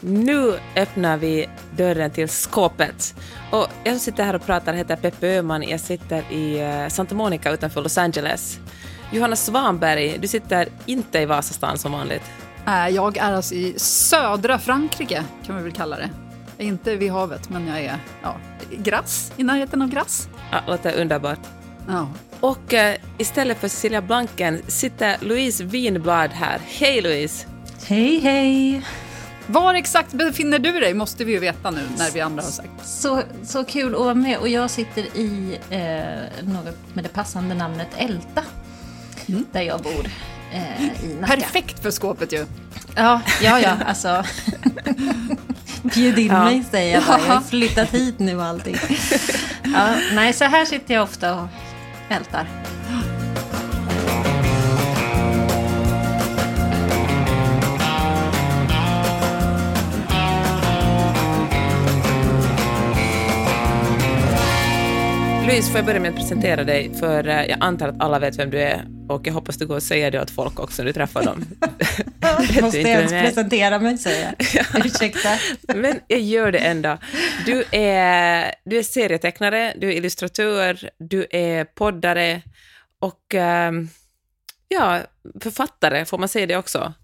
Nu öppnar vi dörren till skåpet. Och jag som sitter här och pratar heter Peppe Öhman. Jag sitter i eh, Santa Monica utanför Los Angeles. Johanna Svanberg, du sitter inte i Vasastan som vanligt. Äh, Jag är alltså i södra Frankrike, kan vi väl kalla det. Inte vid havet, men jag är ja, i Grasse, i närheten av Grasse. Ja, låter underbart. Ja. Och eh, istället för Cecilia Blanken sitter Louise Winblad här. Hej Louise! Hej, hej! Var exakt befinner du dig, måste vi ju veta nu när vi andra har sagt. Så, så kul att vara med. Och jag sitter i eh, något med det passande namnet Älta, där jag bor eh, i Nacka. Perfekt för skåpet ju. Ja, ja, ja, alltså. Bjud in mig, säger jag bara. Jag har flyttat hit nu och allting. Ja, nej, så här sitter jag ofta och ältar. Louise, får jag börja med att presentera dig? För eh, jag antar att alla vet vem du är och jag hoppas du går och säger det åt folk också när du träffar dem. Måste jag ens presentera mig, säger jag. Ursäkta. Men jag gör det ändå. Du är, du är serietecknare, du är illustratör, du är poddare och ehm, ja, författare, får man säga det också?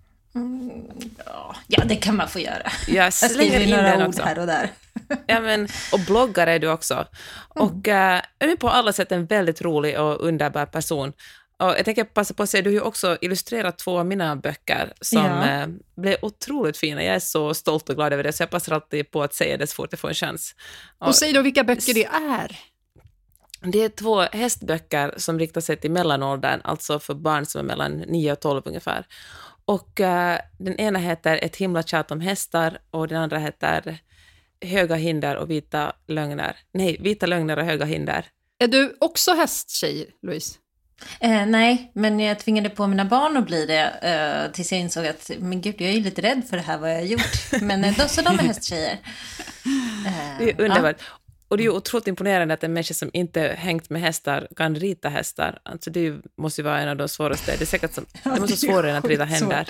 Ja, det kan man få göra. Jag slänger skriver in den några ord också. här och där. Ja, men, och bloggare är du också. Och äh, är på alla sätt en väldigt rolig och underbar person. Och jag tänker passa på att säga, du har ju också illustrerat två av mina böcker som Ja. eh, blev otroligt fina. Jag är så stolt och glad över det, så jag passar alltid på att säga det så fort jag får en chans. Och säg då vilka böcker det är. Det är två hästböcker som riktar sig till mellanåldern, alltså för barn som är mellan 9 och 12 ungefär. Och eh, den ena heter Ett himla tjat om hästar och den andra heter Höga hinder och vita lögner. Nej, Vita lögner och höga hinder. Är du också hästtjej, Louise? Eh, nej, men jag tvingade på mina barn att bli det eh, tills jag insåg att men gud, jag är ju lite rädd för det här vad jag har gjort. Men eh, då, så de är hästtjejer. Eh, Det är underbart. Och det är ju otroligt imponerande att en människa som inte hängt med hästar kan rita hästar. Alltså det ju- måste ju vara en av de svåraste. Det är säkert som, det måste vara svårare än att rita händer.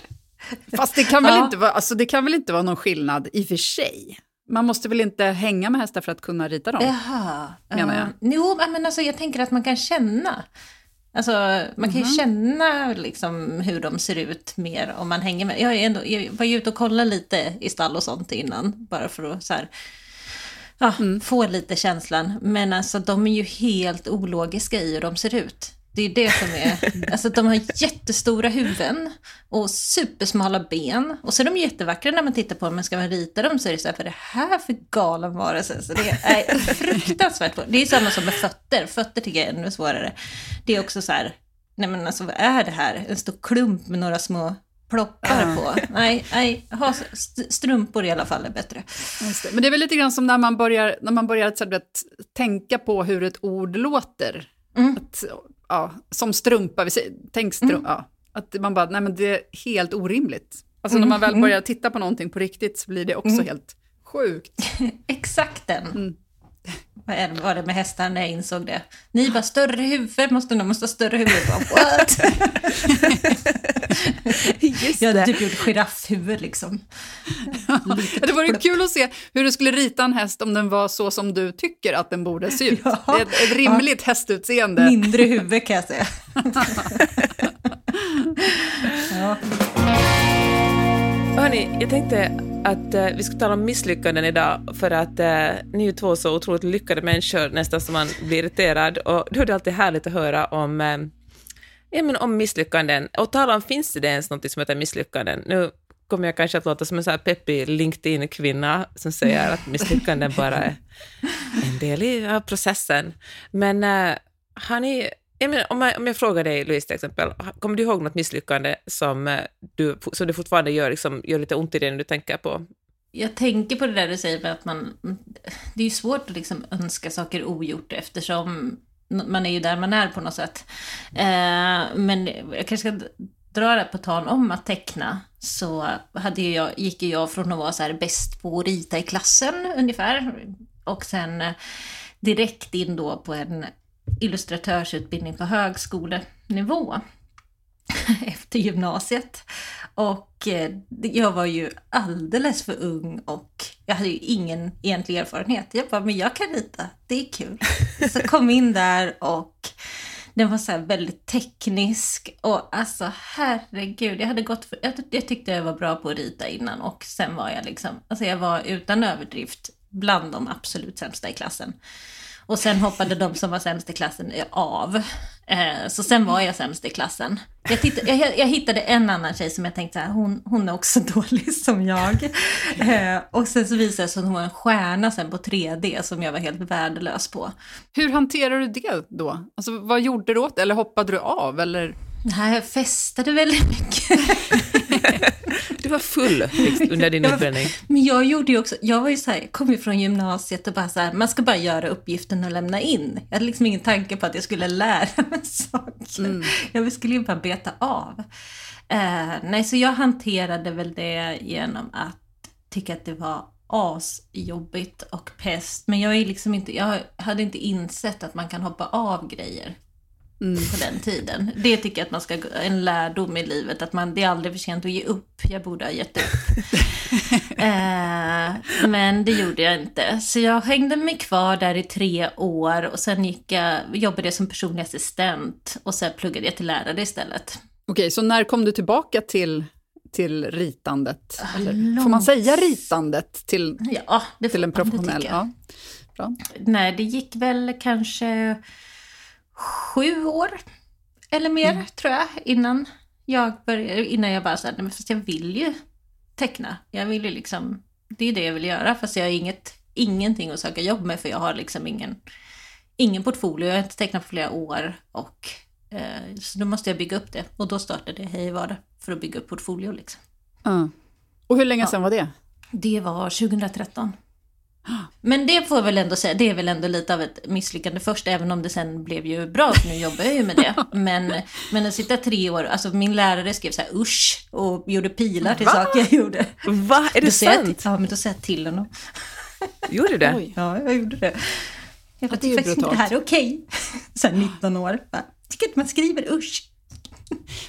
Fast det kan, väl Ja. inte vara, alltså det kan väl inte vara någon skillnad i och för sig? Man måste väl inte hänga med hästar för att kunna rita dem? Jaha. Menar jag. Eh, jo, men alltså, jag tänker att man kan känna. Alltså, man kan ju känna liksom, hur de ser ut mer om man hänger med. Jag, är ändå, jag var ju ute och kollade lite i stall och sånt innan, bara för att så här, ja, få lite känslan. Men alltså, de är ju helt ologiska i hur de ser ut. Det är det som är... Alltså de har jättestora huvuden och supersmala ben. Och så är de jättevackra när man tittar på dem, men ska man rita dem så är det så här, är det här för galen varelse? Så det är fruktansvärt svårt. Det är samma som med fötter. Fötter tycker jag är ännu svårare. Det är också så här, nej men alltså vad är det här? En stor klump med några små ploppar på. Nej, nej, ha st- strumpor i alla fall är bättre. Det. Men det är väl lite grann som när man börjar, när man börjar så vet, tänka på hur ett ord låter. Att, ja, som strumpa, vi säger, tänk strumpa. Ja, att man bara, nej men det är helt orimligt. Alltså när man väl börjar titta på någonting på riktigt så blir det också helt sjukt. Exakt den. Vad var det med hästar när jag insåg det? Ni bara, större huvud, måste de måste ha större huvud. Bara, What? Just Jag hade det. typ gjort giraffhuvud liksom. Det vore kul att se hur du skulle rita en häst om den var så som du tycker att den borde se ut. Ja. Det är ett, ett rimligt hästutseende. Mindre huvud kan jag säga. ja. Hörni, jag tänkte att eh, vi ska tala om misslyckanden idag, för att eh, ni är ju två så otroligt lyckade människor, nästan som man blir irriterad. Och då är det alltid härligt att höra om, eh, ja, men om misslyckanden. Och tala om, finns det ens något som heter misslyckanden? Nu kommer jag kanske att låta som en så här peppig LinkedIn-kvinna som säger att misslyckanden bara är en del i processen. Men eh, har ni jag menar, om, jag, om jag frågar dig, Louise, till exempel, kommer du ihåg något misslyckande som eh, du, som du fortfarande gör, liksom, gör lite ont i dig när du tänker på? Jag tänker på det där du säger, med att man, det är ju svårt att liksom önska saker ogjort eftersom man är ju där man är på något sätt. Eh, men jag kanske ska dra det på tal om att teckna, så hade jag, gick jag från att vara så här bäst på att rita i klassen ungefär, och sen eh, direkt in då på en illustratörsutbildning på högskolenivå efter gymnasiet. Och eh, jag var ju alldeles för ung och jag hade ju ingen egentlig erfarenhet. Jag bara, men jag kan rita, det är kul. Så kom in där och den var så väldigt teknisk och alltså herregud, jag hade gått för, jag, jag tyckte jag var bra på att rita innan och sen var jag liksom, alltså jag var utan överdrift bland de absolut sämsta i klassen. Och sen hoppade de som var sämst i klassen av. Eh, så sen var jag sämst i klassen. Jag, tittade, jag, jag, hittade en annan tjej som jag tänkte så här, hon, hon är också dålig som jag. Eh, och sen så visade det sig att hon var en stjärna sen på 3D som jag var helt värdelös på. Hur hanterar du det då? Alltså, vad gjorde du åt det? Eller hoppade du av? Eller? Nej, jag festade väldigt mycket. Du var full under din utbildning. Men jag gjorde ju också, jag var ju så här, kom ju från gymnasiet och bara så här, man ska bara göra uppgiften och lämna in. Jag hade liksom ingen tanke på att jag skulle lära mig saker. Mm. Jag skulle ju bara beta av. Uh, nej, så jag hanterade väl det genom att tycka att det var asjobbigt och pest. Men jag är liksom inte, jag hade inte insett att man kan hoppa av grejer mm. på den tiden. Det tycker jag att man ska, en lärdom i livet, att man, det är aldrig för sent att ge upp. Jag borde ha gett upp. eh, men det gjorde jag inte. Så jag hängde mig kvar där i tre år och sen gick jag, jobbade jag som personlig assistent och sen pluggade jag till lärare istället. Okej, så när kom du tillbaka till till ritandet? Ah, Eller, får man säga ritandet till, ja, till en professionell? Ja, bra. Nej, det gick väl kanske sju år eller mer, mm. tror jag, innan jag började, innan jag bara sa, nej men fast jag vill ju teckna. Jag vill ju liksom, det är det jag vill göra, fast jag har inget, ingenting att söka jobb med, för jag har liksom ingen, ingen portfolio, jag har inte tecknat på flera år och eh, så då måste jag bygga upp det. Och då startade jag Hej var det, för att bygga upp portfolio liksom. Mm. Och hur länge ja. sedan var det? Det var 2013. Men det får jag väl ändå säga, det är väl ändå lite av ett misslyckande först, även om det sen blev ju bra, för nu jobbar jag ju med det. Men, men att sitta tre år, alltså min lärare skrev så här usch och gjorde pilar till Va? saker jag gjorde. Va? Är det sant? ja, men då säger jag till honom. Gjorde du det? Oj. Ja, jag gjorde det. Jag bara, det är brutalt. Det här är okej. Okay. Så 19 år. Jag tycker inte man skriver usch.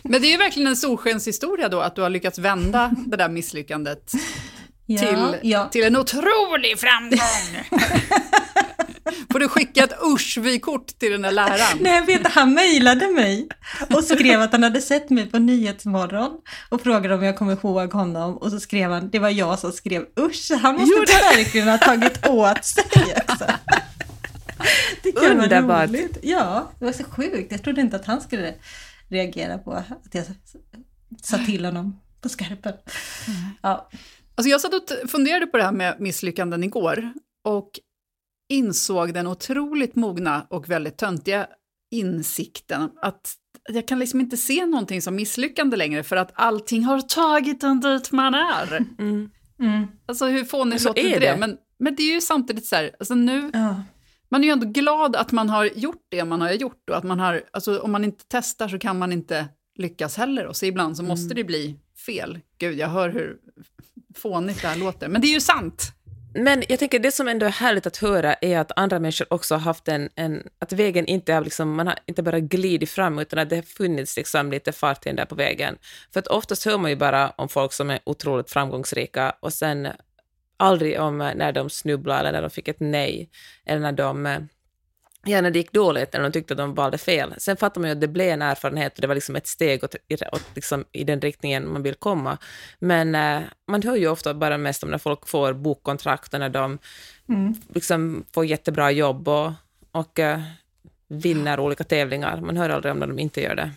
Men det är ju verkligen en solskenshistoria då, att du har lyckats vända det där misslyckandet ja, till, ja. till en otrolig framgång. Får du skicka ett usch-vykort till den där läraren? Nej, jag vet, han mejlade mig och skrev att han hade sett mig på Nyhetsmorgon och frågade om jag kommer ihåg honom och så skrev han, det var jag som skrev usch, han måste jo, verkligen ha tagit åt sig. Alltså. Det Underbart. Roligt. Ja, det var så sjukt. Jag trodde inte att han skulle reagera på att jag sa till honom på skarpen. Mm. Ja. Alltså jag satt och funderade på det här med misslyckanden igår och insåg den otroligt mogna och väldigt töntiga insikten att jag kan liksom inte se någonting som misslyckande längre för att allting har tagit en dit man är. Mm. Mm. Alltså hur fånigt låter inte det? det? Men, men det är ju samtidigt så här, alltså nu, ja. man är ju ändå glad att man har gjort det man har gjort och att man har, alltså om man inte testar så kan man inte lyckas heller och så ibland så måste mm. det bli fel. Gud, jag hör hur fånigt det här låter, men det är ju sant. Men jag tänker det som ändå är härligt att höra är att andra människor också har haft en, en att vägen inte är liksom, man har inte bara glidit fram, utan att det har funnits liksom lite fart där på vägen. För att oftast hör man ju bara om folk som är otroligt framgångsrika och sen aldrig om när de snubblade eller när de fick ett nej, eller när de eh, ja, när det gick dåligt, eller de tyckte att de valde fel. Sen fattar man ju att det blev en erfarenhet och det var liksom ett steg åt, åt, liksom, i den riktningen man vill komma. Men eh, man hör ju ofta bara mest om när folk får bokkontrakt och när de mm. liksom, får jättebra jobb och, och eh, vinner olika tävlingar. Man hör aldrig om när de inte gör det.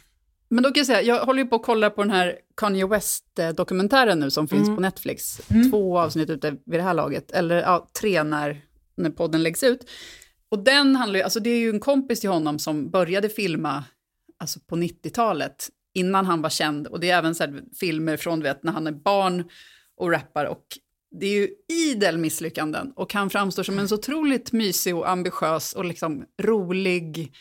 Men då kan jag säga, jag håller ju på att kolla på den här Kanye West-dokumentären nu som finns mm. på Netflix. Mm. Två avsnitt ute vid det här laget, eller ja, tre när, när podden läggs ut. Och den handlar ju, alltså det är ju en kompis till honom som började filma alltså på 90-talet, innan han var känd. Och det är även så här, filmer från vet, när han är barn och rappar. Och det är ju idel misslyckanden. Och han framstår som en så otroligt mysig och ambitiös och liksom rolig,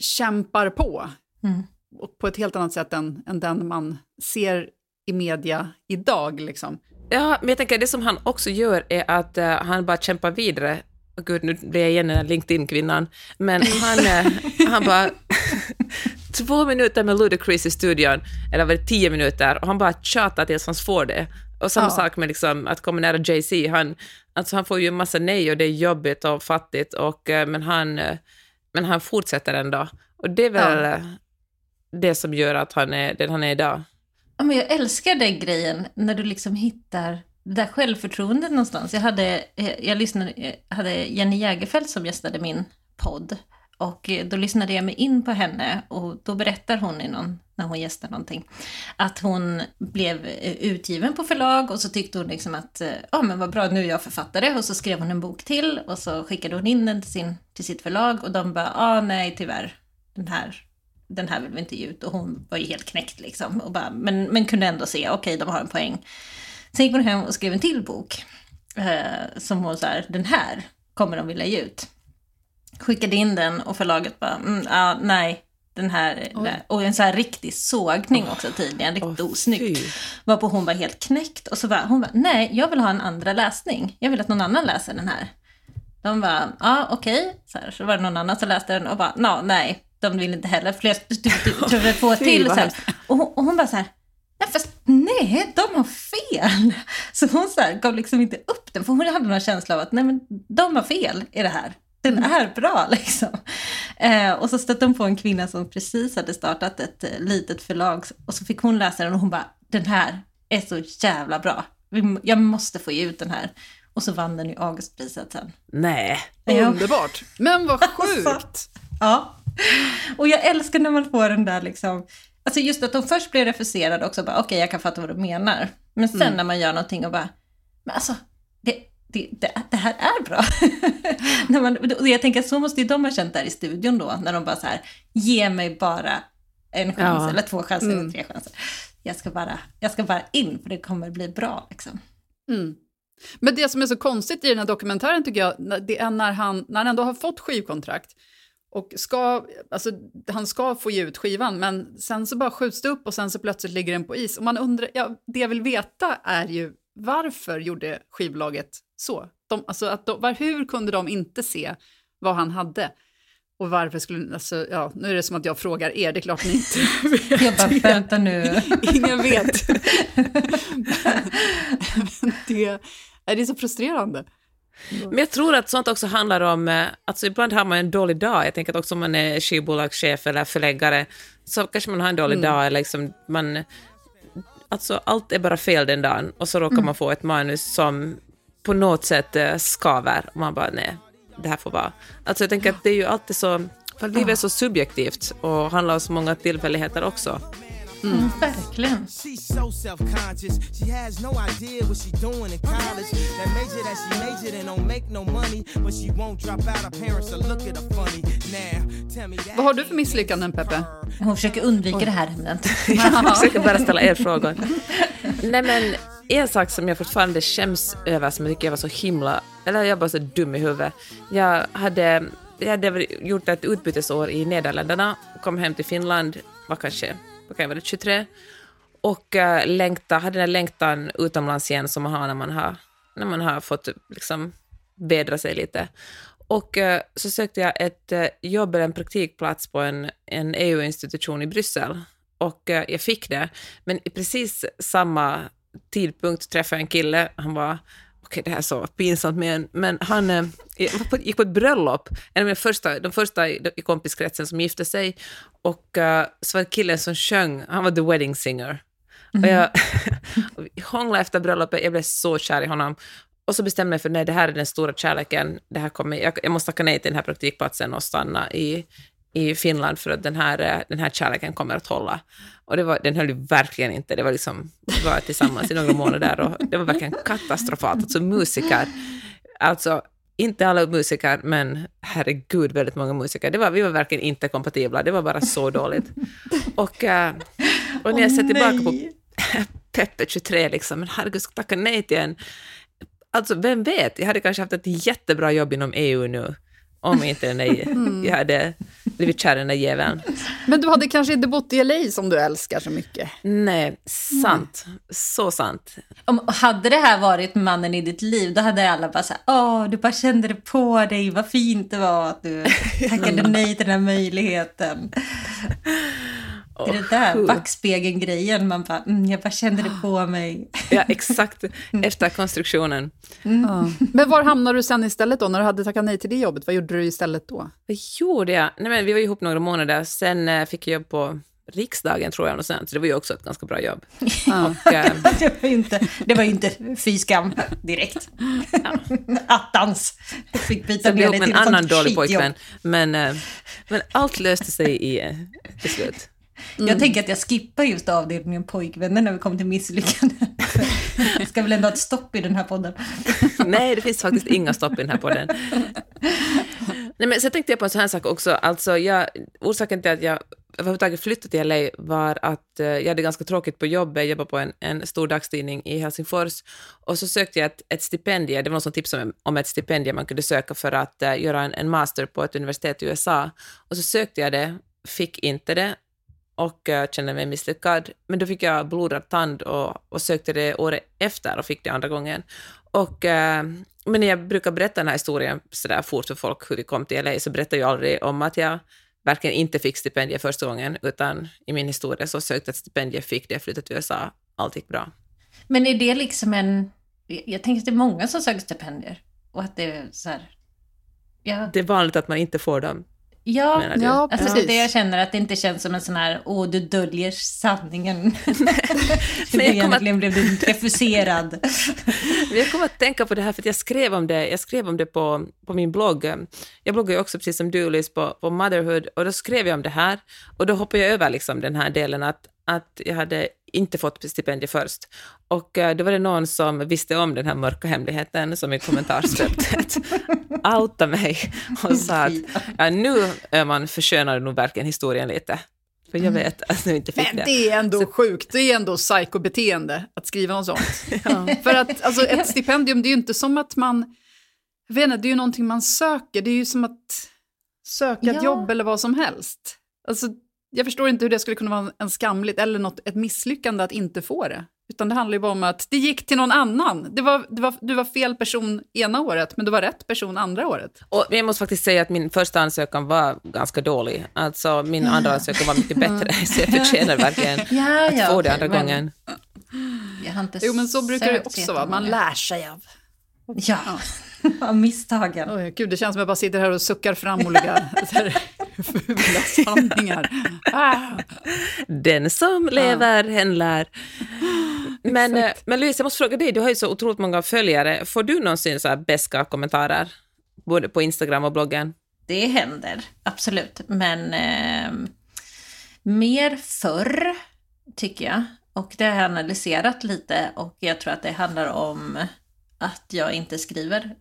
kämpar på. Mm. Och på ett helt annat sätt än, än den man ser i media idag. Liksom. Ja, men jag tänker det som han också gör är att uh, han bara kämpar vidare. Oh, Gud, nu blir jag igen den här LinkedIn-kvinnan. Men han, uh, han bara... två minuter med Ludacris i studion, eller var det tio minuter, och han bara tjatar tills han får det. Och samma Ja. sak med liksom att komma nära Jay-Z. Han, alltså han får ju en massa nej och det är jobbigt och fattigt, och, eh, men, han, eh, men han fortsätter ändå. Och det är väl Ja. eh, det som gör att han är den han är idag. Ja, men jag älskar den grejen när du liksom hittar det där självförtroendet någonstans. Jag hade, eh, jag lyssnade, jag hade Jenny Jägerfeld som gästade min podd. Och eh, då lyssnade jag mig in på henne och då berättar hon i någon, när hon gästar någonting, att hon blev utgiven på förlag och så tyckte hon liksom att, ja ja men vad bra, nu är jag författare. Och så skrev hon en bok till och så skickade hon in den till, sin, till sitt förlag och de bara, ah nej tyvärr, den här den här vill vi inte ge ut. Och hon var ju helt knäckt liksom. Och bara, men, men kunde ändå se, okej, de har en poäng. Sen gick hon hem och skrev en till bok. Eh, som hon så här, den här kommer de vilja ge ut. Skickade in den och förlaget bara, mm, ah, nej, den här, och en så här riktig sågning också tidigare, riktigt osnyggt. Varpå hon var helt knäckt och så var hon bara, nej, jag vill ha en andra läsning. Jag vill att någon annan läser den här. De bara, ja okej. Så, här, så var det någon annan som läste den och bara, "Nå, nej, de vill inte heller. Fler, du, du, du, är två till. Så. Och, hon, och hon bara så här, nej fast nej, de har fel. Så hon så här, gav liksom inte upp den, för hon hade någon känsla av att nej men de har fel i det här. Den Mm. är bra liksom. Eh, och så stötte hon på en kvinna som precis hade startat ett eh, litet förlag och så fick hon läsa den och hon bara, den här är så jävla bra. Jag måste få ge ut den här. Och så vann den ju Augustpriset sen. Nej. Ja. Underbart. Men vad sjukt. Ja. Och jag älskar när man får den där liksom, alltså just att de först blir refuserade också, bara okej jag kan fatta vad du menar. Men sen när man gör någonting och bara, men alltså, det, det, det, det här är bra. när man, och jag tänker att så måste ju de ha känt där i studion då, när de bara så här, ge mig bara en chans, Ja. eller två chanser, Mm. eller tre chanser. Jag ska, bara, jag ska bara in, för det kommer bli bra liksom. Mm. Men det som är så konstigt i den här dokumentären tycker jag, det är när han, när han ändå har fått skivkontrakt och ska, alltså han ska få ge ut skivan, men sen så bara skjuts det upp och sen så plötsligt ligger den på is. Och man undrar, ja, det jag vill veta är ju varför gjorde skivbolaget så? De, alltså att de, var, hur kunde de inte se vad han hade? Och varför skulle, alltså, ja, nu är det som att jag frågar er, det är klart ni inte vet. Jag bara, vänta nu. Ingen vet. Men det, det är så frustrerande. Men jag tror att sånt också handlar om, eh, alltså ibland har man en dålig dag, jag tänker att också om man är skivbolagschef eller förläggare, så kanske man har en dålig dag, eller liksom man, alltså allt är bara fel den dagen, och så råkar man få ett manus som på något sätt eh, skaver, och man bara nej, det här får vara. Alltså jag tänker att det är ju alltid så, för livet är så subjektivt och handlar om så många tillfälligheter också. Mm, verkligen. She's so self-conscious. She has no idea what she doing in college. That major that she majored in don't make no money, but she won't drop out. Her parents will look at her funny. Now, tell me that. Vad har du för misslyckanden, Peppe? Hon försöker undvika det här ämnet. Jag försöker bara ställa er frågor. Nej men, en sak som jag fortfarande skäms över, som jag tycker jag var så himla, eller jag var så dum i huvudet. Jag hade, jag hade gjort ett utbytesår i Nederländerna, kom hem till Finland, var kanske, vad kan jag vara, 23, och uh, längta, hade den här längtan utomlands igen som man har när man har, när man har fått liksom vädra sig lite. Och uh, så sökte jag ett uh, jobb eller en praktikplats på en, en EU-institution i Bryssel. Och uh, jag fick det. Men i precis samma tidpunkt träffade jag en kille. Han var, okej det här är så pinsamt, men, men han eh, gick på ett bröllop. En av de första, de första i, i kompiskretsen som gifte sig. Och eh, så var det killen som sjöng, han var the wedding singer. Och jag vi hånglade efter bröllopet, jag blev så kär i honom. Och så bestämde jag mig för nej, det här är den stora kärleken. Det här kommer, jag, jag måste tacka nej till den här praktikplatsen och stanna i, i Finland för att den här, eh, den här kärleken kommer att hålla. Och det var, den höll ju verkligen inte. Det var liksom, vi var tillsammans i några månader och det var verkligen katastrofalt. Alltså musiker, alltså inte alla musiker, men herregud väldigt många musiker. Det var, vi var verkligen inte kompatibla, det var bara så dåligt. Och, eh, och när jag ser tillbaka på Peppe 23, liksom, men herregud, ska tacka nej till en... Alltså, vem vet, jag hade kanske haft ett jättebra jobb inom EU nu, om inte där, Mm. jag hade blivit kär i den där jäveln. Men du hade kanske inte bott i LA som du älskar så mycket. Nej, sant. Så sant. Om, hade det här varit mannen i ditt liv, då hade alla bara så här, åh, du bara kände det på dig, vad fint det var att du tackade nej till den här möjligheten. det är det där backspegeln-grejen, man bara, mm, jag bara kände det på mig. Ja, exakt. Efter konstruktionen. Ja. Men var hamnade du sen istället då, när du hade tackat nej till det jobbet? Vad gjorde du istället då? Vad gjorde jag? Nej, men vi var ihop några månader, sen eh, fick jag jobb på riksdagen tror jag, och sen, så det var ju också ett ganska bra jobb. Och, eh, Det var ju inte, det var ju inte fy skam direkt. Attans! Jag fick byta så blev ner med en till ett annan sånt dålig pojkvän, men, eh, men allt löste sig i, eh, till slut. Jag tänker att jag skippar just avdelningen pojkvänner när vi kommer till misslyckanden. Jag ska väl ändå ha ett stopp i den här podden. Nej, det finns faktiskt inga stopp i den här podden. Nej, men så tänkte jag på en sån här sak också. Alltså, jag, orsaken till att jag överhuvudtaget flyttade till LA var att eh, jag hade ganska tråkigt på jobbet. Jag jobbade på en, en stor dagstidning i Helsingfors. Och så sökte jag ett, ett stipendium. Det var någon som tipsade om, om ett stipendium man kunde söka för att eh, göra en, en master på ett universitet i USA. Och så sökte jag det, fick inte det och eh, kände mig misslyckad. Men då fick jag blodad tand och, och sökte det året efter och fick det andra gången. Och, eh, men när jag brukar berätta den här historien så där fort för folk hur vi kom till LA så berättar jag aldrig om att jag verkligen inte fick stipendier första gången, utan i min historia så sökte jag ett stipendium, fick det, flyttade till USA, allt gick bra. Men är det liksom en... Jag tänker att det är många som söker stipendier. Och att det är så här... Ja, Det är vanligt att man inte får dem, ja? Ja, Alltså det är precis. det jag känner, att det inte känns som en sån här, åh du döljer sanningen. du Men egentligen blev du refuserad. Jag kommer att tänka på det här för att jag skrev om det, jag skrev om det på, på min blogg. Jag bloggar ju också precis som du, Liz, på, på Motherhood och då skrev jag om det här och då hoppade jag över liksom den här delen att, att jag hade inte fått stipendium först. Och eh, då var det någon som visste om den här mörka hemligheten som i kommentarsfältet outa mig och sa att ja, nu är man förskönar nog verkligen historien lite. För jag vet att du inte fick Men det. det är ändå sjukt, det är ändå psykobeteende att skriva något sånt. För att alltså, ett stipendium, det är ju inte som att man... Jag vet inte, det är ju någonting man söker, det är ju som att söka ett Ja. jobb eller vad som helst. Alltså, jag förstår inte hur det skulle kunna vara en skamligt eller något, ett misslyckande att inte få det. Utan det handlar ju bara om att det gick till någon annan. Det var, det var, du var fel person ena året, men du var rätt person andra året. Och jag måste faktiskt säga att min första ansökan var ganska dålig. Alltså min andra ansökan var mycket bättre, så jag förtjänar verkligen Ja, att ja, få det andra men gången. Jag har inte Jo, men så brukar det också vara, man lär sig av. Ja, av misstagen. Oj, gud, det känns som att jag bara sitter här och suckar fram olika fula sanningar. Ah. Den som lever, hen lär. Men, eh, men Louise, jag måste fråga dig, du har ju så otroligt många följare. Får du någonsin så här beska kommentarer? Både på Instagram och bloggen? Det händer, absolut. Men eh, mer förr, tycker jag. Och det har jag analyserat lite och jag tror att det handlar om att jag inte skriver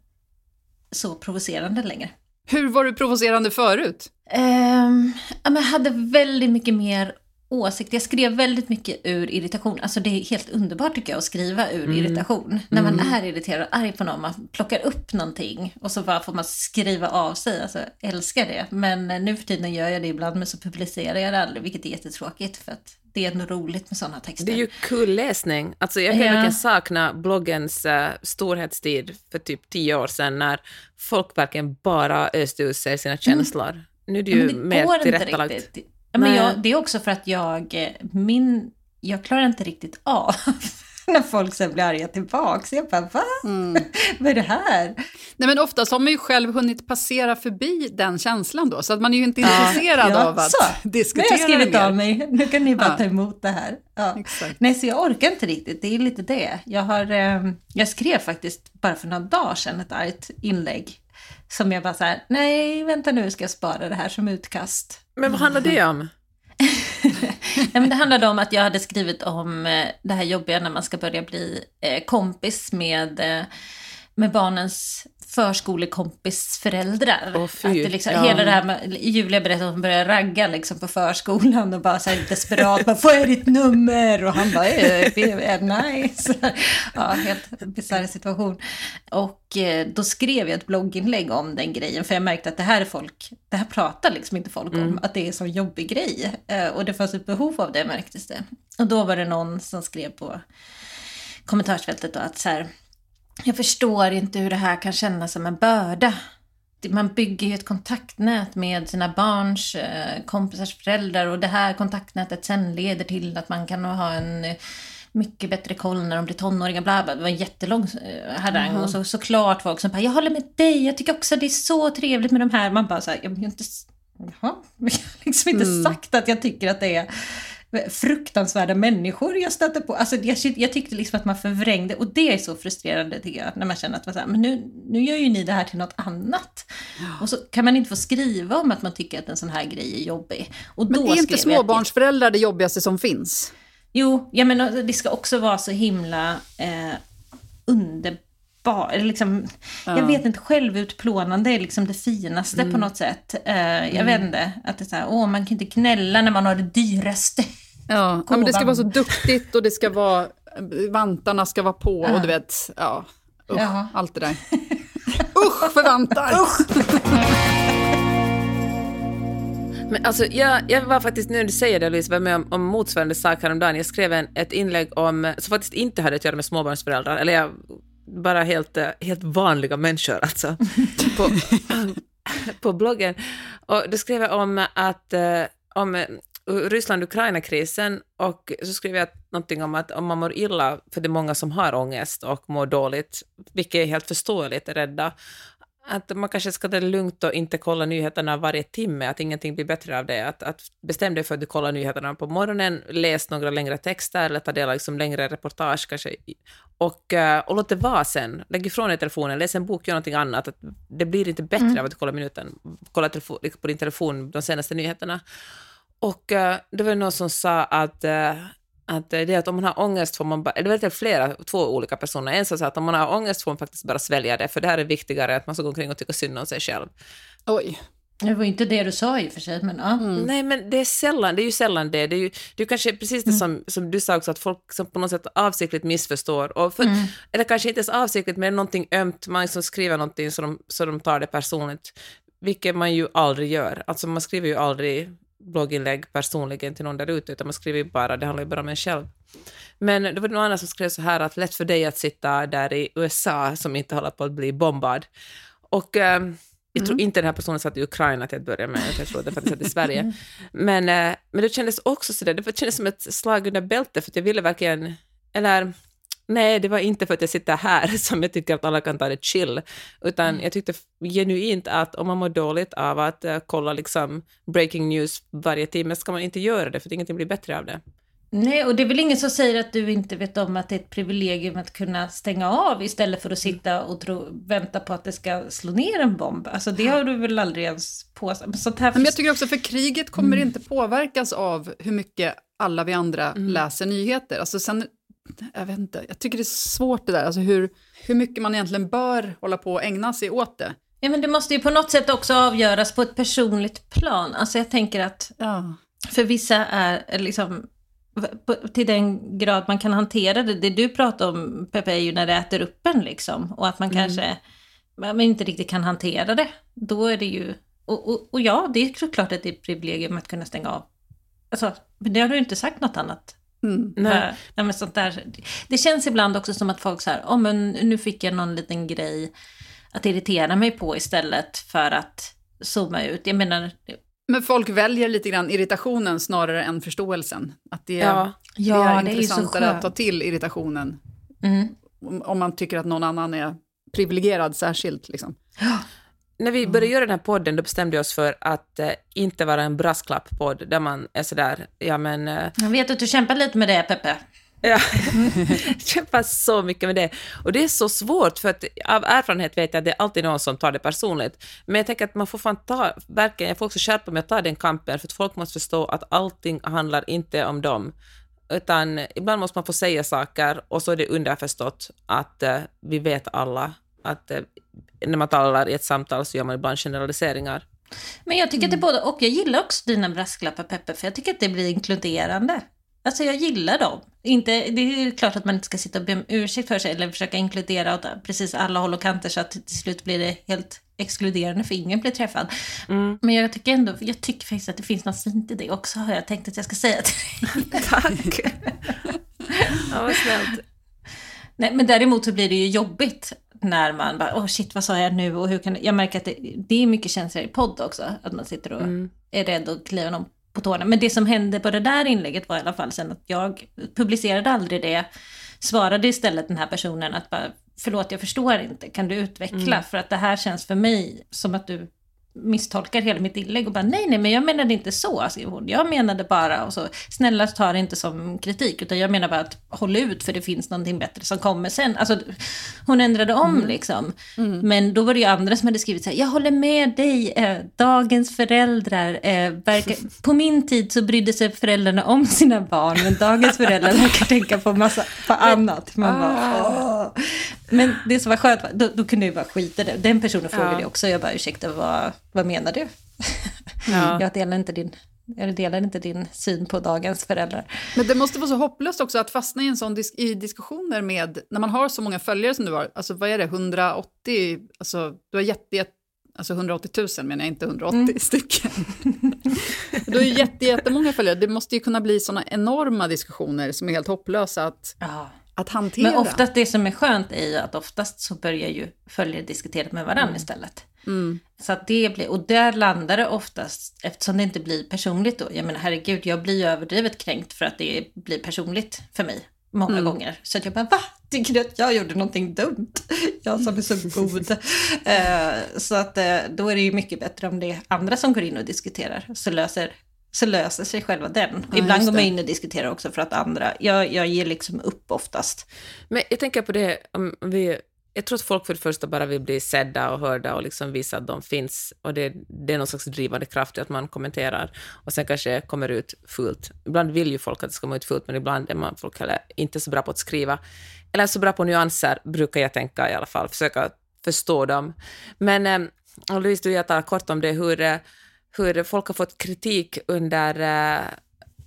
så provocerande längre. Hur var du provocerande förut? Um, jag hade väldigt mycket mer åsikt. Jag skrev väldigt mycket ur irritation. Alltså det är helt underbart tycker jag att skriva ur irritation. När man är irriterad och arg på någon, man plockar upp någonting och så bara får man skriva av sig. Alltså jag älskar det. Men eh, nu för tiden gör jag det ibland men så publicerar jag det aldrig, vilket är jättetråkigt för att det är ändå roligt med sådana texter. Det är ju kul läsning. Alltså jag kan Ja. verkligen sakna bloggens uh, storhetstid för typ tio år sedan när folk verkligen bara öste ur sig sina känslor. Nu är det ju det mer tillrättalagt. riktigt. Ja, men jag, det är också för att jag, eh, min, jag klarar inte riktigt av när folk sen blir arga tillbaks. Jag bara, va? Vad är det här? Nej, men oftast har man ju själv hunnit passera förbi den känslan då, så att man är ju inte intresserad Ja, av att så. Nu diskutera har jag skrivit mer. av mig, nu kan ni bara Ja. ta emot det här. Ja. Nej, så jag orkar inte riktigt, det är lite det. Jag, har, eh, jag skrev faktiskt bara för några dagar sedan ett argt inlägg som jag bara så här, nej vänta nu ska jag spara det här som utkast. Men vad handlar det om? Nej, men det handlade om att jag hade skrivit om eh, det här jobbiga när man ska börja bli eh, kompis med, eh, med barnens förskolekompisföräldrar. Åh, fy. att det liksom, Ja. Hela det här med, Julia berättade att hon började ragga liksom på förskolan och bara så här desperat, bara, får jag ditt nummer? Och han bara, eh, är nice. Ja, helt bisarr situation. Och eh, då skrev jag ett blogginlägg om den grejen, för jag märkte att det här är folk, det här pratar liksom inte folk om, att det är en sån jobbig grej. Eh, Och det fanns ett behov av det märktes det. Och då var det någon som skrev på kommentarsfältet då att så här, jag förstår inte hur det här kan kännas som en börda. Man bygger ju ett kontaktnät med sina barns eh, kompisars föräldrar och det här kontaktnätet sen leder till att man kan ha en eh, mycket bättre koll när de blir tonåringar. Bla bla. Det var en jättelång eh, harang. Och så, såklart folk som bara, jag håller med dig, jag tycker också det är så trevligt med de här. Man bara så här, jag har inte, s- jaha, jag har liksom inte sagt att jag tycker att det är fruktansvärda människor jag stöter på. Alltså jag, jag tyckte liksom att man förvrängde och det är så frustrerande tycker jag. När man känner att man här, men nu, nu gör ju ni det här till något annat. Och så kan man inte få skriva om att man tycker att en sån här grej är jobbig. Och Men då är inte skrev jag småbarnsföräldrar det jobbigaste som finns? Jo, ja, men det ska också vara så himla eh, underbart. Eller Liksom, Jag vet inte, självutplånande är liksom det finaste Mm. på något sätt. Eh, jag vet inte, att det är så här, åh, man kan inte gnälla när man har det dyraste. Ja, ja men det ska vara så duktigt och det ska vara, vantarna ska vara på och du vet, ja, usch, allt det där. usch för vantar! Men alltså, jag, jag var faktiskt, nu när du säger det Louise, var med om, om motsvarande sak häromdagen. Jag skrev en, ett inlägg om, som faktiskt inte hade att göra med småbarnsföräldrar, eller jag, bara helt, eh, helt vanliga människor alltså, på, på bloggen. Och då skrev jag om att, eh, om eh, Ryssland-Ukraina-krisen och så skrev jag någonting om att om man mår illa, för det är många som har ångest och mår dåligt, vilket är helt förståeligt, är rädda, att man kanske ska ta det lugnt och inte kolla nyheterna varje timme, att ingenting blir bättre av det. Att, att bestäm dig för att du kollar nyheterna på morgonen, läs några längre texter eller ta del av liksom längre reportage kanske. Och, eh, och låt det vara sen. Lägg ifrån dig telefonen, läs en bok, gör någonting annat. Att det blir inte bättre av att du kollar minuten, kolla telefo- på din telefon de senaste nyheterna. Och uh, det var någon som sa att, eh, att det är att om man har ångest får man bara, det var flera, två olika personer, en som sa att om man har ångest får man faktiskt bara svälja det, för det här är viktigare att man ska gå omkring och tycka synd om sig själv. Oj. Det var inte det du sa i och för sig, men ja. Nej, men det är sällan, det är ju sällan det. Det är ju det är kanske precis det som, som du sa också, att folk som på något sätt avsiktligt missförstår, och för, eller kanske inte ens avsiktligt, men någonting ömt, man liksom skriver någonting så de, så de tar det personligt, vilket man ju aldrig gör. Alltså man skriver ju aldrig blogginlägg personligen till någon där ute, utan man skriver bara, det handlar ju bara om en själv. Men det var någon annan som skrev så här att lätt för dig att sitta där i USA som inte håller på att bli bombad. Och ehm, jag tror inte den här personen satt i Ukraina till att börja med, jag tror den faktiskt satt i Sverige. Men, eh, men det kändes också sådär, det kändes som ett slag under bältet, för att jag ville verkligen, eller nej, det var inte för att jag sitter här som jag tycker att alla kan ta det chill, utan jag tyckte genuint att om man mår dåligt av att eh, kolla liksom breaking news varje timme, ska man inte göra det, för ingenting blir bättre av det. Nej, och det är väl ingen som säger att du inte vet om att det är ett privilegium att kunna stänga av istället för att sitta och tro, vänta på att det ska slå ner en bomb. Alltså det har du väl aldrig ens på Men sånt här... Men jag tycker också för kriget kommer inte påverkas av hur mycket alla vi andra läser nyheter. Alltså sen, jag vet inte, jag tycker det är svårt det där, alltså hur, hur mycket man egentligen bör hålla på och ägna sig åt det. Ja, men det måste ju på något sätt också avgöras på ett personligt plan. Alltså jag tänker att Ja. för vissa är liksom till den grad man kan hantera det. Det du pratar om, Peppe, är ju när det äter upp en liksom. Och att man kanske man inte riktigt kan hantera det. Då är det ju... Och, och, och ja, det är såklart att det är ett privilegium att kunna stänga av. Alltså, men det har du inte sagt något annat. Mm. Nej. Nej. Men sånt där. Det känns ibland också som att folk så här, oh, men nu fick jag någon liten grej att irritera mig på istället för att zooma ut. Jag menar, Men folk väljer lite grann irritationen snarare än förståelsen. Att det, Ja. det Ja, är det är intressantare att skönt. ta till irritationen. mm. Om, om man tycker att någon annan är privilegierad särskilt. Liksom. När vi började göra den här podden, då bestämde vi oss för att eh, inte vara en brasklapp-podd, där man är sådär, ja men... Eh, Jag vet att du kämpar lite med det, Peppe. Ja, kämpar så mycket med det. Och det är så svårt, för att av erfarenhet vet jag att det är alltid någon som tar det personligt. Men jag tänker att man får fan ta, verkligen, jag får också skärpa mig att ta den kampen, för att folk måste förstå att allting handlar inte om dem. Utan ibland måste man få säga saker och så är det underförstått att eh, vi vet alla att eh, när man talar i ett samtal så gör man ibland generaliseringar. Men jag tycker att det är både och. Jag gillar också dina brasklappar Peppe, för jag tycker att det blir inkluderande. Alltså jag gillar dem. Inte, det är klart att man inte ska sitta och be om ursäkt för sig eller försöka inkludera åt precis alla håll och kanter så att till slut blir det helt exkluderande för ingen blir träffad. Mm. Men jag tycker ändå, jag tycker faktiskt att det finns något fint i det också har jag tänkt att jag ska säga till dig. Tack! ja, vad snällt. Nej, men däremot så blir det ju jobbigt när man bara, åh oh shit, vad sa jag nu och hur kan jag... Jag märker att det, det är mycket känslor i podd också, att man sitter och Mm. är rädd att kliva någon på tårna. Men det som hände på det där inlägget var i alla fall sen att jag publicerade aldrig det, svarade istället den här personen att bara, förlåt jag förstår inte, kan du utveckla? För att det här känns för mig som att du misstolkar hela mitt inlägg och bara nej, nej, men jag menade inte så, skrev hon. Jag menade bara, och så, snälla ta det inte som kritik, utan jag menar bara att håll ut för det finns någonting bättre som kommer sen. Alltså, hon ändrade om liksom. Men då var det ju andra som hade skrivit så här, jag håller med dig, eh, dagens föräldrar, eh, verkar, på min tid så brydde sig föräldrarna om sina barn, men dagens föräldrar verkar tänka på massa på annat. Man bara, åh. Men det som var skönt, då, då kunde jag bara skita det. Den personen frågade Ja. också, jag bara ursäkta, vad, vad menar du? Ja. Jag delar inte din jag delar inte din syn på dagens föräldrar. Men det måste vara så hopplöst också att fastna i en sån disk i diskussioner med, när man har så många följare som du har, alltså vad är det, 180, alltså du har jätte, jätte Alltså 180 000 menar jag, inte 180 stycken. du har ju jätte, jättemånga följare. Det måste ju kunna bli såna enorma diskussioner som är helt hopplösa att, Ja. Att hantera. Men oftast det som är skönt är ju att oftast så börjar ju följare diskutera med varandra istället. Mm. Så att det blir, och där landar det oftast, eftersom det inte blir personligt då. Jag menar herregud, jag blir ju överdrivet kränkt för att det blir personligt för mig många Mm. gånger. Så att jag bara, va? Tycker du att jag gjorde någonting dumt? Jag som är så god. Eh, så att eh, då är det ju mycket bättre om det är andra som går in och diskuterar. Så löser, så löser sig själva den. Ja, Ibland går man in och diskuterar också för att andra, jag, jag ger liksom upp oftast. Men jag tänker på det, om vi, jag tror att folk för det första bara vill bli sedda och hörda och liksom visa att de finns. Och det, det är någon slags drivande kraft i att man kommenterar och sen kanske kommer ut fult. Ibland vill ju folk att det ska komma ut fult, men ibland är man folk heller inte så bra på att skriva. Eller så bra på nyanser, brukar jag tänka i alla fall. Försöka förstå dem. Men eh, Louise, du jag talar kort om det, hur, eh, hur folk har fått kritik under eh,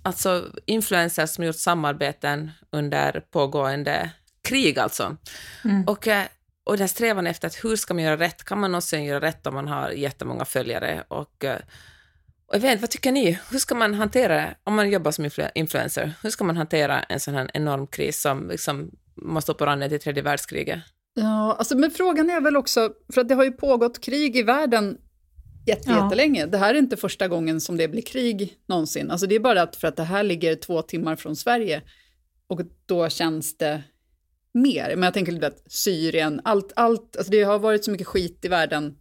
alltså influencers som gjort samarbeten under pågående krig alltså. Och, eh, och den strävan efter att hur ska man göra rätt? Kan man någonsin göra rätt om man har jättemånga följare? Och, eh, och jag vet vad tycker ni? Hur ska man hantera det om man jobbar som influ- influencer? Hur ska man hantera en sån här enorm kris som liksom måste stå på randen till tredje världskriget? Ja, alltså, men frågan är väl också, för att det har ju pågått krig i världen jätte, Ja. jättelänge. Det här är inte första gången som det blir krig någonsin. Alltså det är bara att för att det här ligger två timmar från Sverige och då känns det mer. Men jag tänker lite att Syrien, allt, allt, alltså det har varit så mycket skit i världen